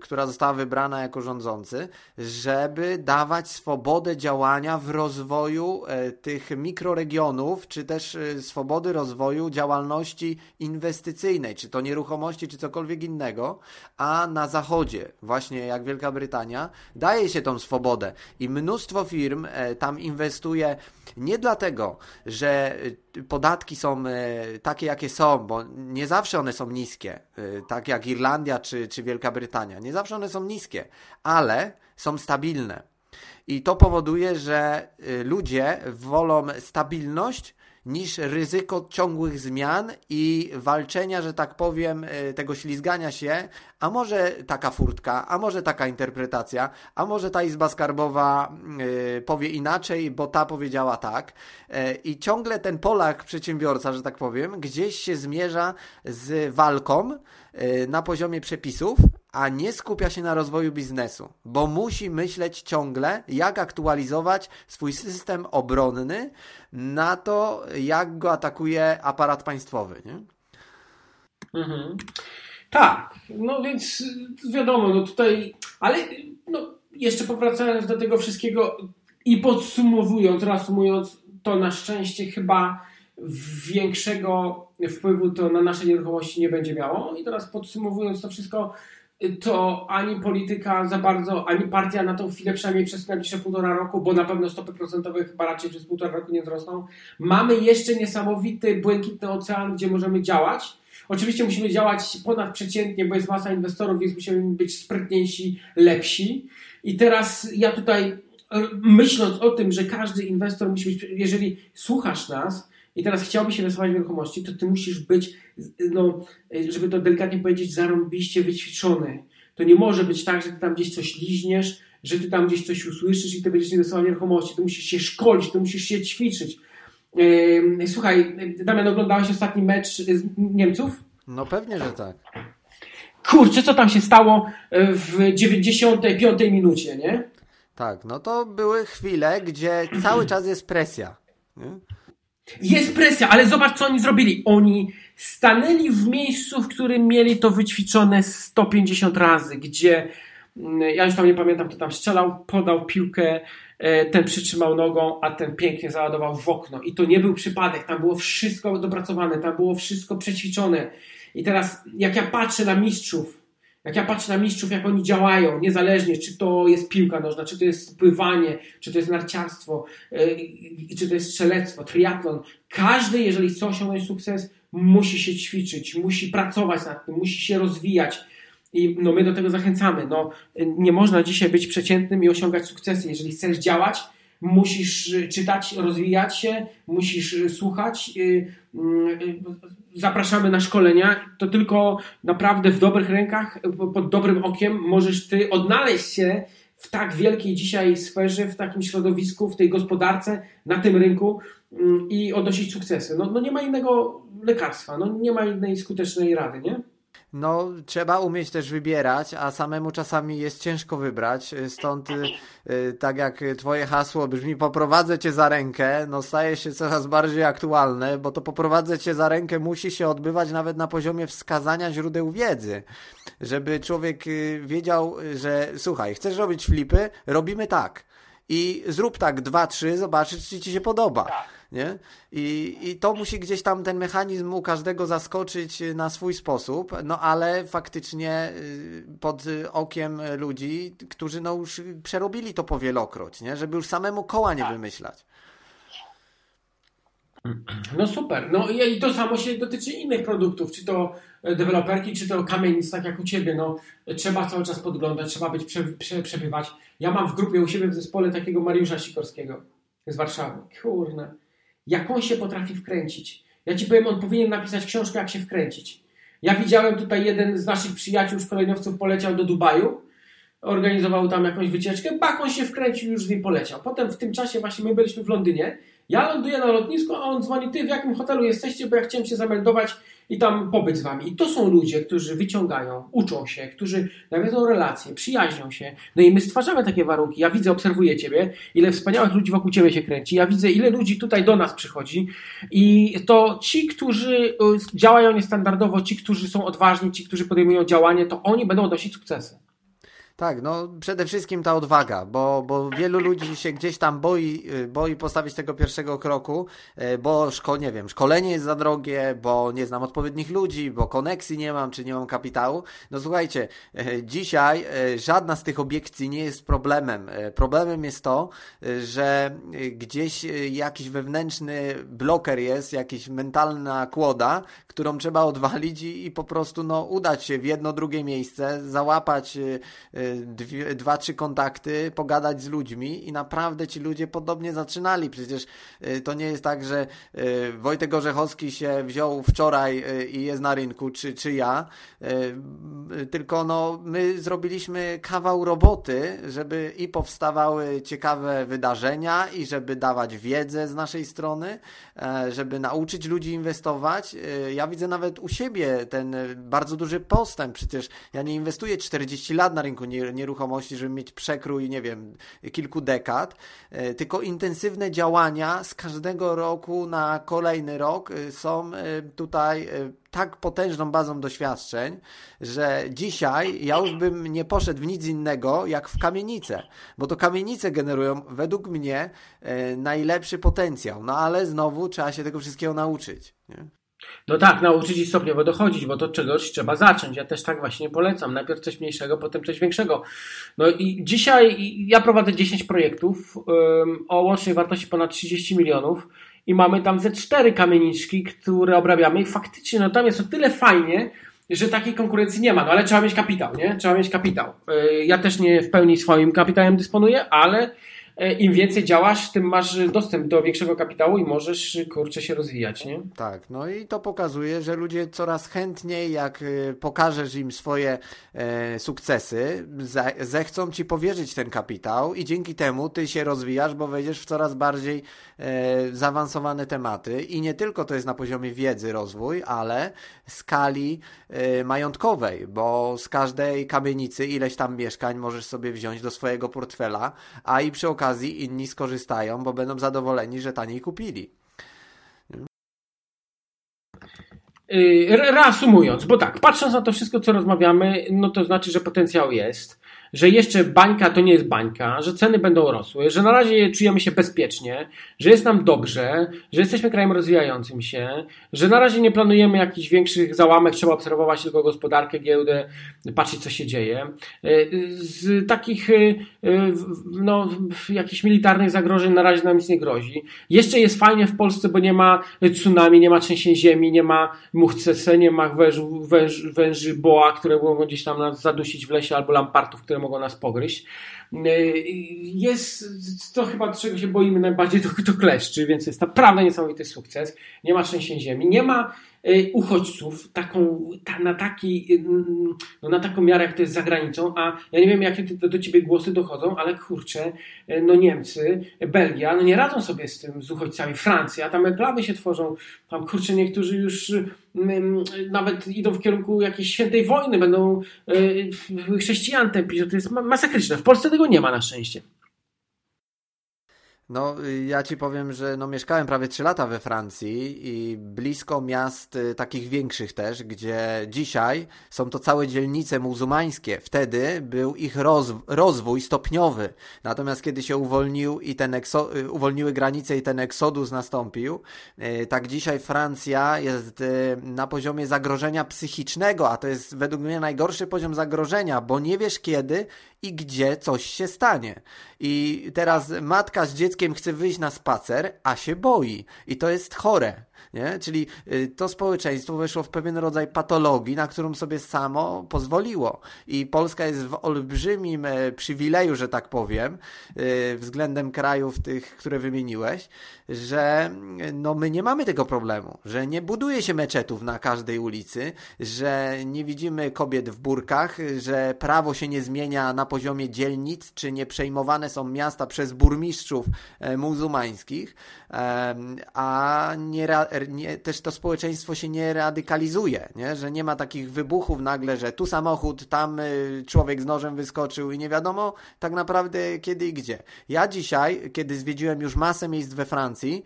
która została wybrana jako rządzący, żeby dawać swobodę działania w rozwoju tych mikroregionów, czy też swobody rozwoju działalności inwestycyjnej, czy to nieruchomości, czy cokolwiek innego, a na zachodzie, właśnie jak Wielka Brytania, daje się tą swobodę. I mnóstwo firm tam inwestuje nie dlatego, że podatki są e, takie, jakie są, bo nie zawsze one są niskie, e, tak jak Irlandia czy, czy Wielka Brytania. Nie zawsze one są niskie, ale są stabilne. I to powoduje, że e, ludzie wolą stabilność niż ryzyko ciągłych zmian i walczenia, że tak powiem, e, tego ślizgania się, a może taka furtka, a może taka interpretacja, a może ta izba skarbowa e, powie inaczej, bo ta powiedziała tak. E, I ciągle ten Polak, przedsiębiorca, że tak powiem, gdzieś się zmierza z walką na poziomie przepisów, a nie skupia się na rozwoju biznesu, bo musi myśleć ciągle, jak aktualizować swój system obronny na to, jak go atakuje aparat państwowy. Nie? Mhm. Tak, no więc wiadomo, no tutaj, ale no, jeszcze powracając do tego wszystkiego i podsumowując, reasumując, to na szczęście chyba większego wpływu to na nasze nieruchomości nie będzie miało. I teraz podsumowując to wszystko, to ani polityka za bardzo, ani partia na tą chwilę przynajmniej przez najbliższe półtora roku, bo na pewno stopy procentowe chyba raczej przez półtora roku nie wzrosną. Mamy jeszcze niesamowity, błękitny ocean, gdzie możemy działać. Oczywiście musimy działać ponadprzeciętnie, bo jest masa inwestorów, więc musimy być sprytniejsi, lepsi. I teraz ja tutaj myśląc o tym, że każdy inwestor musi być, jeżeli słuchasz nas, i teraz chciałbyś inwestować w nieruchomości, to ty musisz być, no, żeby to delikatnie powiedzieć, zarąbiście wyćwiczony. To nie może być tak, że ty tam gdzieś coś liźniesz, że ty tam gdzieś coś usłyszysz i ty będziesz inwestował w nieruchomości. Ty musisz się szkolić, ty musisz się ćwiczyć. Słuchaj, Damian, oglądałeś ostatni mecz z Niemców? No pewnie, że tak. Kurczę, co tam się stało w 95 minucie, nie? Tak, no to były chwile, gdzie cały czas jest presja. Nie? Jest presja, ale zobacz, co oni zrobili. Oni stanęli w miejscu, w którym mieli to wyćwiczone 150 razy, gdzie mm, ja już tam nie pamiętam, kto tam strzelał, podał piłkę, e, ten przytrzymał nogą, a ten pięknie załadował w okno. I to nie był przypadek, tam było wszystko dopracowane, tam było wszystko przećwiczone. I teraz, jak ja patrzę na mistrzów, jak ja patrzę na mistrzów, jak oni działają, niezależnie czy to jest piłka nożna, czy to jest pływanie, czy to jest narciarstwo, yy, czy to jest strzelectwo, triatlon, każdy, jeżeli chce osiągnąć sukces, musi się ćwiczyć, musi pracować nad tym, musi się rozwijać. I no, my do tego zachęcamy. No, nie można dzisiaj być przeciętnym i osiągać sukcesy. Jeżeli chcesz działać, musisz czytać, rozwijać się, musisz słuchać. Zapraszamy na szkolenia. To tylko naprawdę w dobrych rękach, pod dobrym okiem możesz ty odnaleźć się w tak wielkiej dzisiaj sferze, w takim środowisku, w tej gospodarce, na tym rynku mm, i odnosić sukcesy. No, no nie ma innego lekarstwa, no nie ma innej skutecznej rady, nie? No, trzeba umieć też wybierać, a samemu czasami jest ciężko wybrać. Stąd, y, tak jak Twoje hasło brzmi, poprowadzę Cię za rękę, no staje się coraz bardziej aktualne, bo to poprowadzę Cię za rękę musi się odbywać nawet na poziomie wskazania źródeł wiedzy. Żeby człowiek y, wiedział, że słuchaj, chcesz robić flipy, robimy tak. I zrób tak, dwa, trzy, zobaczysz, czy Ci się podoba. Tak nie? I, I to musi gdzieś tam ten mechanizm u każdego zaskoczyć na swój sposób, no ale faktycznie y, pod okiem ludzi, którzy no już przerobili to powielokroć, nie? Żeby już samemu koła nie tak. wymyślać. No super. No i to samo się dotyczy innych produktów, czy to deweloperki, czy to kamienic, tak jak u Ciebie. No, trzeba cały czas podglądać, trzeba być prze, prze, przebywać. Ja mam w grupie u siebie w zespole takiego Mariusza Sikorskiego z Warszawy. Kurna jak on się potrafi wkręcić. Ja ci powiem, on powinien napisać książkę, jak się wkręcić. Ja widziałem tutaj jeden z naszych przyjaciół, szkoleniowców poleciał do Dubaju, organizował tam jakąś wycieczkę, bak, on się wkręcił, już z nim poleciał. Potem w tym czasie właśnie my byliśmy w Londynie Ja ląduję na lotnisku, a on dzwoni, ty w jakim hotelu jesteście, bo ja chciałem się zameldować i tam pobyć z wami. I to są ludzie, którzy wyciągają, uczą się, którzy nawiązują relacje, przyjaźnią się. No i my stwarzamy takie warunki. Ja widzę, obserwuję ciebie, ile wspaniałych ludzi wokół ciebie się kręci. Ja widzę, ile ludzi tutaj do nas przychodzi. I to ci, którzy y, działają niestandardowo, ci, którzy są odważni, ci, którzy podejmują działanie, to oni będą odnosić sukcesy. Tak, no przede wszystkim ta odwaga, bo, bo wielu ludzi się gdzieś tam boi, y, boi postawić tego pierwszego kroku, y, bo szko, nie wiem, szkolenie jest za drogie, bo nie znam odpowiednich ludzi, bo koneksji nie mam, czy nie mam kapitału. No słuchajcie, y, dzisiaj żadna z tych obiekcji nie jest problemem. Problemem jest to, że gdzieś jakiś wewnętrzny bloker jest, jakaś mentalna kłoda, którą trzeba odwalić i, i po prostu no, udać się w jedno, drugie miejsce, załapać dwie, dwa, trzy kontakty, pogadać z ludźmi i naprawdę ci ludzie podobnie zaczynali. Przecież y, to nie jest tak, że y, Wojtek Orzechowski się wziął wczoraj y, i jest na rynku, czy, czy ja, tylko no, my zrobiliśmy kawał roboty, żeby i powstawały ciekawe wydarzenia i żeby dawać wiedzę z naszej strony, e, żeby nauczyć ludzi inwestować. Ja widzę nawet u siebie ten bardzo duży postęp. Przecież ja nie inwestuję 40 lat na rynku nieruchomości, żeby mieć przekrój, nie wiem, kilku dekad, e, tylko intensywne działania z każdego roku na kolejny rok e, są e, tutaj tak potężną bazą doświadczeń, że dzisiaj ja już bym nie poszedł w nic innego jak w kamienice, bo to kamienice generują według mnie najlepszy potencjał, no ale znowu trzeba się tego wszystkiego nauczyć. Nie? No tak, nauczyć i stopniowo dochodzić, bo to czegoś trzeba zacząć. Ja też tak właśnie polecam. Najpierw coś mniejszego, potem coś większego. No i dzisiaj ja prowadzę 10 projektów um, o łącznej wartości ponad 30 milionów i mamy tam ze cztery kamieniczki, które obrabiamy i faktycznie no tam jest o tyle fajnie, że takiej konkurencji nie ma, no ale trzeba mieć kapitał, nie? Trzeba mieć kapitał. Y, ja też nie w pełni swoim kapitałem dysponuję, ale im więcej działasz, tym masz dostęp do większego kapitału i możesz, kurczę, się rozwijać, nie? Tak, no i to pokazuje, że ludzie coraz chętniej, jak e, pokażesz im swoje e, sukcesy, zechcą ci powierzyć ten kapitał i dzięki temu ty się rozwijasz, bo wejdziesz w coraz bardziej e, zaawansowane tematy i nie tylko to jest na poziomie wiedzy rozwój, ale skali e, majątkowej, bo z każdej kamienicy ileś tam mieszkań możesz sobie wziąć do swojego portfela, a i przy okazji okazji inni skorzystają, bo będą zadowoleni, że taniej kupili. Y, reasumując, bo tak, patrząc na to wszystko, co rozmawiamy, no to znaczy, że potencjał jest że jeszcze bańka to nie jest bańka, że ceny będą rosły, że na razie czujemy się bezpiecznie, że jest nam dobrze, że jesteśmy krajem rozwijającym się, że na razie nie planujemy jakichś większych załamek, trzeba obserwować tylko gospodarkę, giełdę, patrzeć co się dzieje. Z takich no, jakichś militarnych zagrożeń na razie nam nic nie grozi. Jeszcze jest fajnie w Polsce, bo nie ma tsunami, nie ma trzęsień ziemi, nie ma muchcese, nie ma wężu, węż, węży boa, które mogą gdzieś tam nas zadusić w lesie albo lampartów, które mogą nas pogryźć. Y, jest to chyba czego się boimy najbardziej, to, to kleszczy, więc jest naprawdę niesamowity sukces. Nie ma trzęsień ziemi, nie ma uchodźców taką, ta, na, taki, y, no na taką miarę, jak to jest za granicą, a ja nie wiem, jakie do, do ciebie głosy dochodzą, ale kurczę, no Niemcy, Belgia, no nie radzą sobie z tym, z uchodźcami. Francja, tam reklamy się tworzą, tam kurczę, niektórzy już nawet idą w kierunku jakiejś świętej wojny, będą chrześcijan tępić, to jest masakryczne. W Polsce tego nie ma na szczęście. No, ja ci powiem, że no, mieszkałem prawie 3 lata we Francji i blisko miast y, takich większych też, gdzie dzisiaj są to całe dzielnice muzułmańskie. Wtedy był ich roz, rozwój stopniowy. Natomiast kiedy się uwolnił i ten y, uwolniły granice i ten eksodus nastąpił, y, tak dzisiaj Francja jest na poziomie zagrożenia psychicznego, a to jest według mnie najgorszy poziom zagrożenia, bo nie wiesz kiedy i gdzie coś się stanie. I teraz matka z dzieckiem chce wyjść na spacer, a się boi. I to jest chore. Nie? Czyli y, to społeczeństwo weszło w pewien rodzaj patologii, na którą sobie samo pozwoliło. I Polska jest w olbrzymim e, przywileju, że tak powiem, y, względem krajów tych, które wymieniłeś, że no, my nie mamy tego problemu, że nie buduje się meczetów na każdej ulicy, że nie widzimy kobiet w burkach, że prawo się nie zmienia na poziomie dzielnic, czy nie przejmowane są miasta przez burmistrzów e, muzułmańskich, a nie, nie, też to społeczeństwo się nie radykalizuje, nie? że nie ma takich wybuchów nagle, że tu samochód, tam y, człowiek z nożem wyskoczył i nie wiadomo tak naprawdę kiedy i gdzie. Ja dzisiaj, kiedy zwiedziłem już masę miejsc we Francji,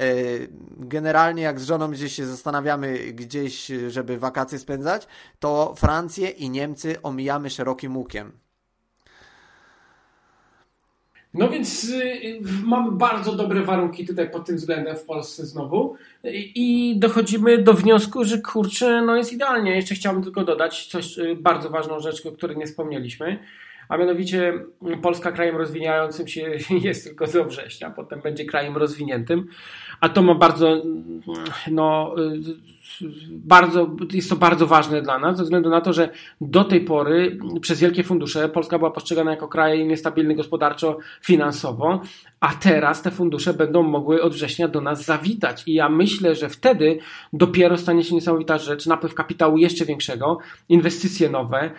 y, generalnie jak z żoną gdzieś się zastanawiamy gdzieś, żeby wakacje spędzać, to Francję i Niemcy omijamy szerokim łukiem. No więc y, mamy bardzo dobre warunki tutaj pod tym względem w Polsce znowu. I dochodzimy do wniosku, że kurczę, no jest idealnie. Jeszcze chciałbym tylko dodać coś, y, bardzo ważną rzecz, o której nie wspomnieliśmy, a mianowicie Polska krajem rozwijającym się jest tylko do września, potem będzie krajem rozwiniętym, a to ma bardzo, no, bardzo, jest to bardzo ważne dla nas, ze względu na to, że do tej pory przez wielkie fundusze Polska była postrzegana jako kraj niestabilny gospodarczo, finansowo, a teraz te fundusze będą mogły od września do nas zawitać. I ja myślę, że wtedy dopiero stanie się niesamowita rzecz, napływ kapitału jeszcze większego, inwestycje nowe,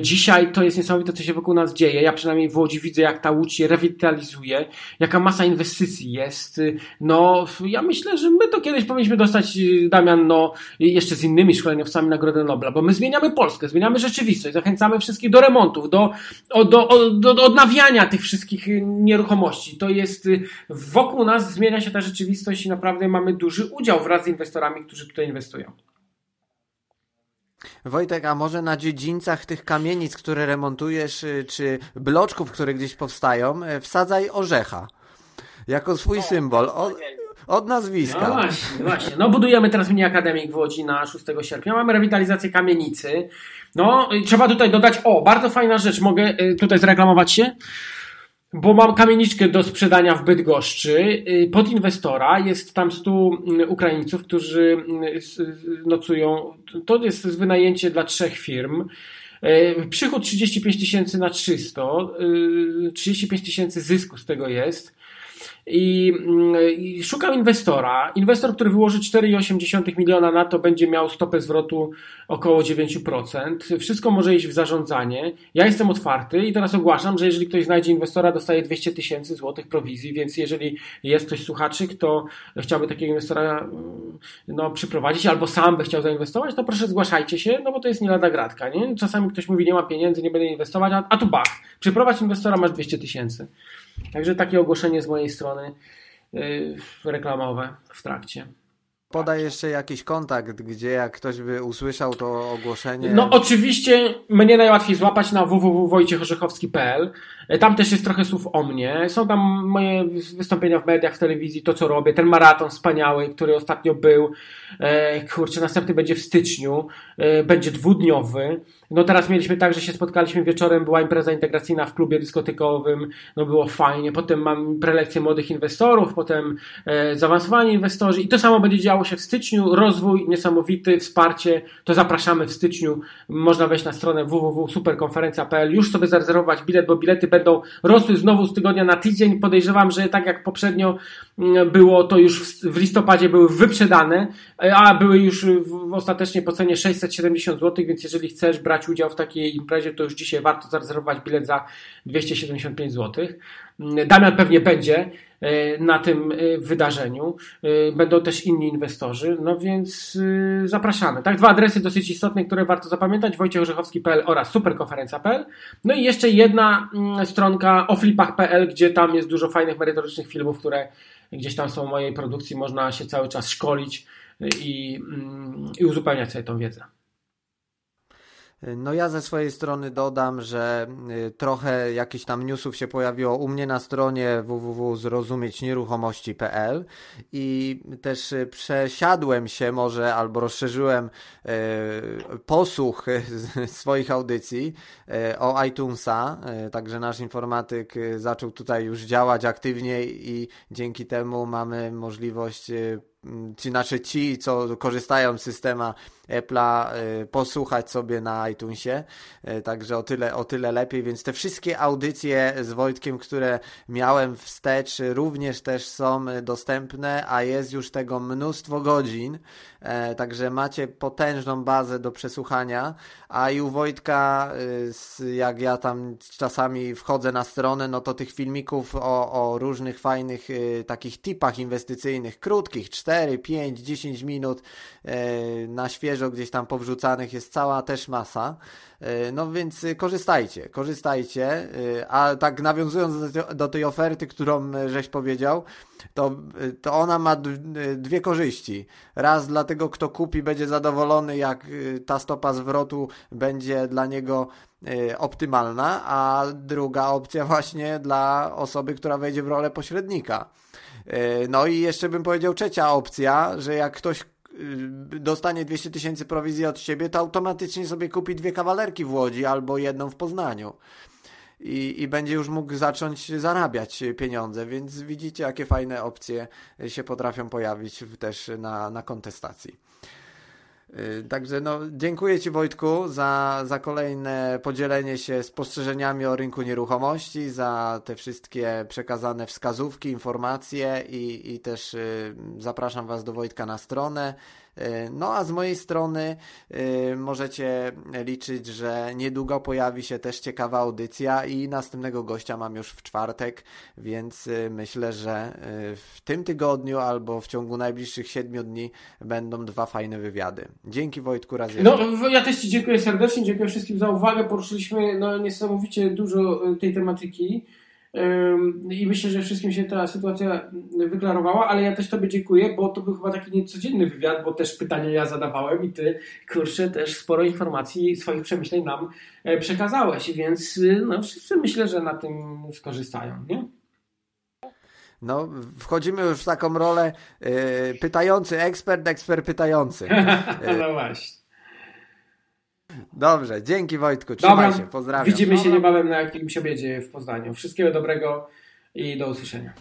Dzisiaj to jest niesamowite, co się wokół nas dzieje. Ja przynajmniej w Łodzi widzę, jak ta Łódź się rewitalizuje, jaka masa inwestycji jest. No, ja myślę, że my to kiedyś powinniśmy dostać, Damian, no, jeszcze z innymi szkoleniowcami Nagrodę Nobla, bo my zmieniamy Polskę, zmieniamy rzeczywistość, zachęcamy wszystkich do remontów, do, do, do, do odnawiania tych wszystkich nieruchomości. To jest, wokół nas zmienia się ta rzeczywistość i naprawdę mamy duży udział wraz z inwestorami, którzy tutaj inwestują. Wojtek, a może na dziedzińcach tych kamienic, które remontujesz, y, czy bloczków, które gdzieś powstają, y, wsadzaj orzecha. Jako swój symbol. Od, od nazwiska. No właśnie, właśnie. No budujemy teraz mini akademik w Łodzi na 6 sierpnia. Mamy rewitalizację kamienicy. No, trzeba tutaj dodać, o, bardzo fajna rzecz. Mogę y, tutaj zreklamować się? Bo mam kamieniczkę do sprzedania w Bydgoszczy y, pod inwestora. Jest tam 100 y, Ukraińców, którzy y, nocują. To jest wynajęcie dla trzech firm. Przychód 35 tysięcy na 300. 35 tysięcy zysku z tego jest. I, I, szukam inwestora. Inwestor, który wyłoży 4,8 miliona na to, będzie miał stopę zwrotu około 9%. Wszystko może iść w zarządzanie. Ja jestem otwarty i teraz ogłaszam, że jeżeli ktoś znajdzie inwestora, dostaje 200 tysięcy złotych prowizji, więc jeżeli jest ktoś słuchaczy, kto chciałby takiego inwestora mm, no, przyprowadzić albo sam by chciał zainwestować, to proszę zgłaszajcie się, no bo to jest nie lada gratka. Nie? Czasami ktoś mówi, nie ma pieniędzy, nie będę inwestować, a, a tu bach, przyprowadź inwestora, masz 200 tysięcy. Także takie ogłoszenie z mojej strony yy, reklamowe w trakcie. Podaj jeszcze jakiś kontakt, gdzie jak ktoś by usłyszał to ogłoszenie. No oczywiście mnie najłatwiej złapać na www.wojciechorzechowski.pl. Tam też jest trochę słów o mnie. Są tam moje wystąpienia w mediach, w telewizji, to co robię. Ten maraton wspaniały, który ostatnio był. E, kurczę, następny będzie w styczniu. E, będzie dwudniowy. No teraz mieliśmy tak, że się spotkaliśmy wieczorem, była impreza integracyjna w klubie dyskotykowym, no było fajnie. Potem mam prelekcje młodych inwestorów, potem e, zaawansowani inwestorzy i to samo będzie działo się w styczniu. Rozwój niesamowity, wsparcie. To zapraszamy w styczniu. Można wejść na stronę www.superkonferencja.pl, już sobie zarezerwować bilet, bo bilety będą rosły znowu z tygodnia na tydzień. Podejrzewam, że tak jak poprzednio mm, było, to już w listopadzie były wyprzedane, e, a były już ostatecznie po cenie 670 zł, więc jeżeli chcesz brać udział w takiej imprezie, to już dzisiaj warto zarezerwować bilet za 275 zł. Mm, Damian pewnie będzie na tym e, wydarzeniu. Będą też inni inwestorzy, no więc zapraszamy. Tak, dwa adresy dosyć istotne, które warto zapamiętać: wojciechorzechowski.pl oraz superkonferencja.pl. No i jeszcze jedna mm, stronka oflipach.pl, gdzie tam jest dużo fajnych, merytorycznych filmów, które gdzieś tam są w mojej produkcji. Można się cały czas szkolić i, mm, i uzupełniać sobie tą wiedzę. No ja ze swojej strony dodam, że y, trochę jakichś tam newsów się pojawiło u mnie na stronie www.zrozumieć-nieruchomości.pl i też y, przesiadłem się może albo rozszerzyłem y, posłuch swoich audycji o iTunesa, także nasz informatyk zaczął tutaj już działać aktywniej i dzięki temu mamy możliwość ci, znaczy ci, co korzystają z systema Apple'a, posłuchać sobie na iTunesie. Także o tyle, o tyle lepiej. Więc te wszystkie audycje z Wojtkiem, które miałem wstecz, również też są dostępne, a jest już tego mnóstwo godzin. Także macie potężną bazę do przesłuchania. A i u Wojtka, jak ja tam czasami wchodzę na stronę, no to tych filmików o, o różnych fajnych takich tipach inwestycyjnych, krótkich, 4, 5, 10 minut na świeżo gdzieś tam powrzucanych jest cała też masa. No więc korzystajcie, korzystajcie. A tak nawiązując do tej oferty, którą żeś powiedział, to, to ona ma dwie korzyści. Raz dla tego, kto kupi, będzie zadowolony, jak ta stopa zwrotu będzie dla niego optymalna, a druga opcja właśnie dla osoby, która wejdzie w rolę pośrednika. No i jeszcze bym powiedział trzecia opcja, że jak ktoś dostanie 200 tysięcy prowizji od siebie, to automatycznie sobie kupi dwie kawalerki w Łodzi albo jedną w Poznaniu. I, I będzie już mógł zacząć zarabiać pieniądze, więc widzicie, jakie fajne opcje się potrafią pojawić też na, na kontestacji. Także no, dziękuję Ci Wojtku za, za kolejne podzielenie się spostrzeżeniami o rynku nieruchomości, za te wszystkie przekazane wskazówki, informacje i, i też y, zapraszam Was do Wojtka na stronę no a z mojej strony e, możecie liczyć, że niedługo pojawi się też ciekawa audycja i następnego gościa mam już w czwartek, więc e, myślę, że w tym tygodniu albo w ciągu najbliższych siedmiu dni będą dwa fajne wywiady. Dzięki Wojtku raz jeszcze. No ja też Ci dziękuję serdecznie, dziękuję wszystkim za uwagę. Poruszyliśmy no, niesamowicie dużo tej tematyki. I myślę, że wszystkim się ta sytuacja wyklarowała, ale ja też Tobie dziękuję, bo to był chyba taki niecodzienny wywiad, bo też pytania ja zadawałem i Ty, kurczę, też sporo informacji i swoich przemyśleń nam e, przekazałeś, więc y, no, wszyscy myślę, że na tym skorzystają, nie? No, wchodzimy już w taką rolę yy, pytający ekspert, ekspert pytający. no właśnie. Dobrze, dzięki Wojtku, trzymaj Dobra, się, pozdrawiam. Widzimy się niebawem na jakimś obiedzie w Poznaniu. Wszystkiego dobrego i do usłyszenia.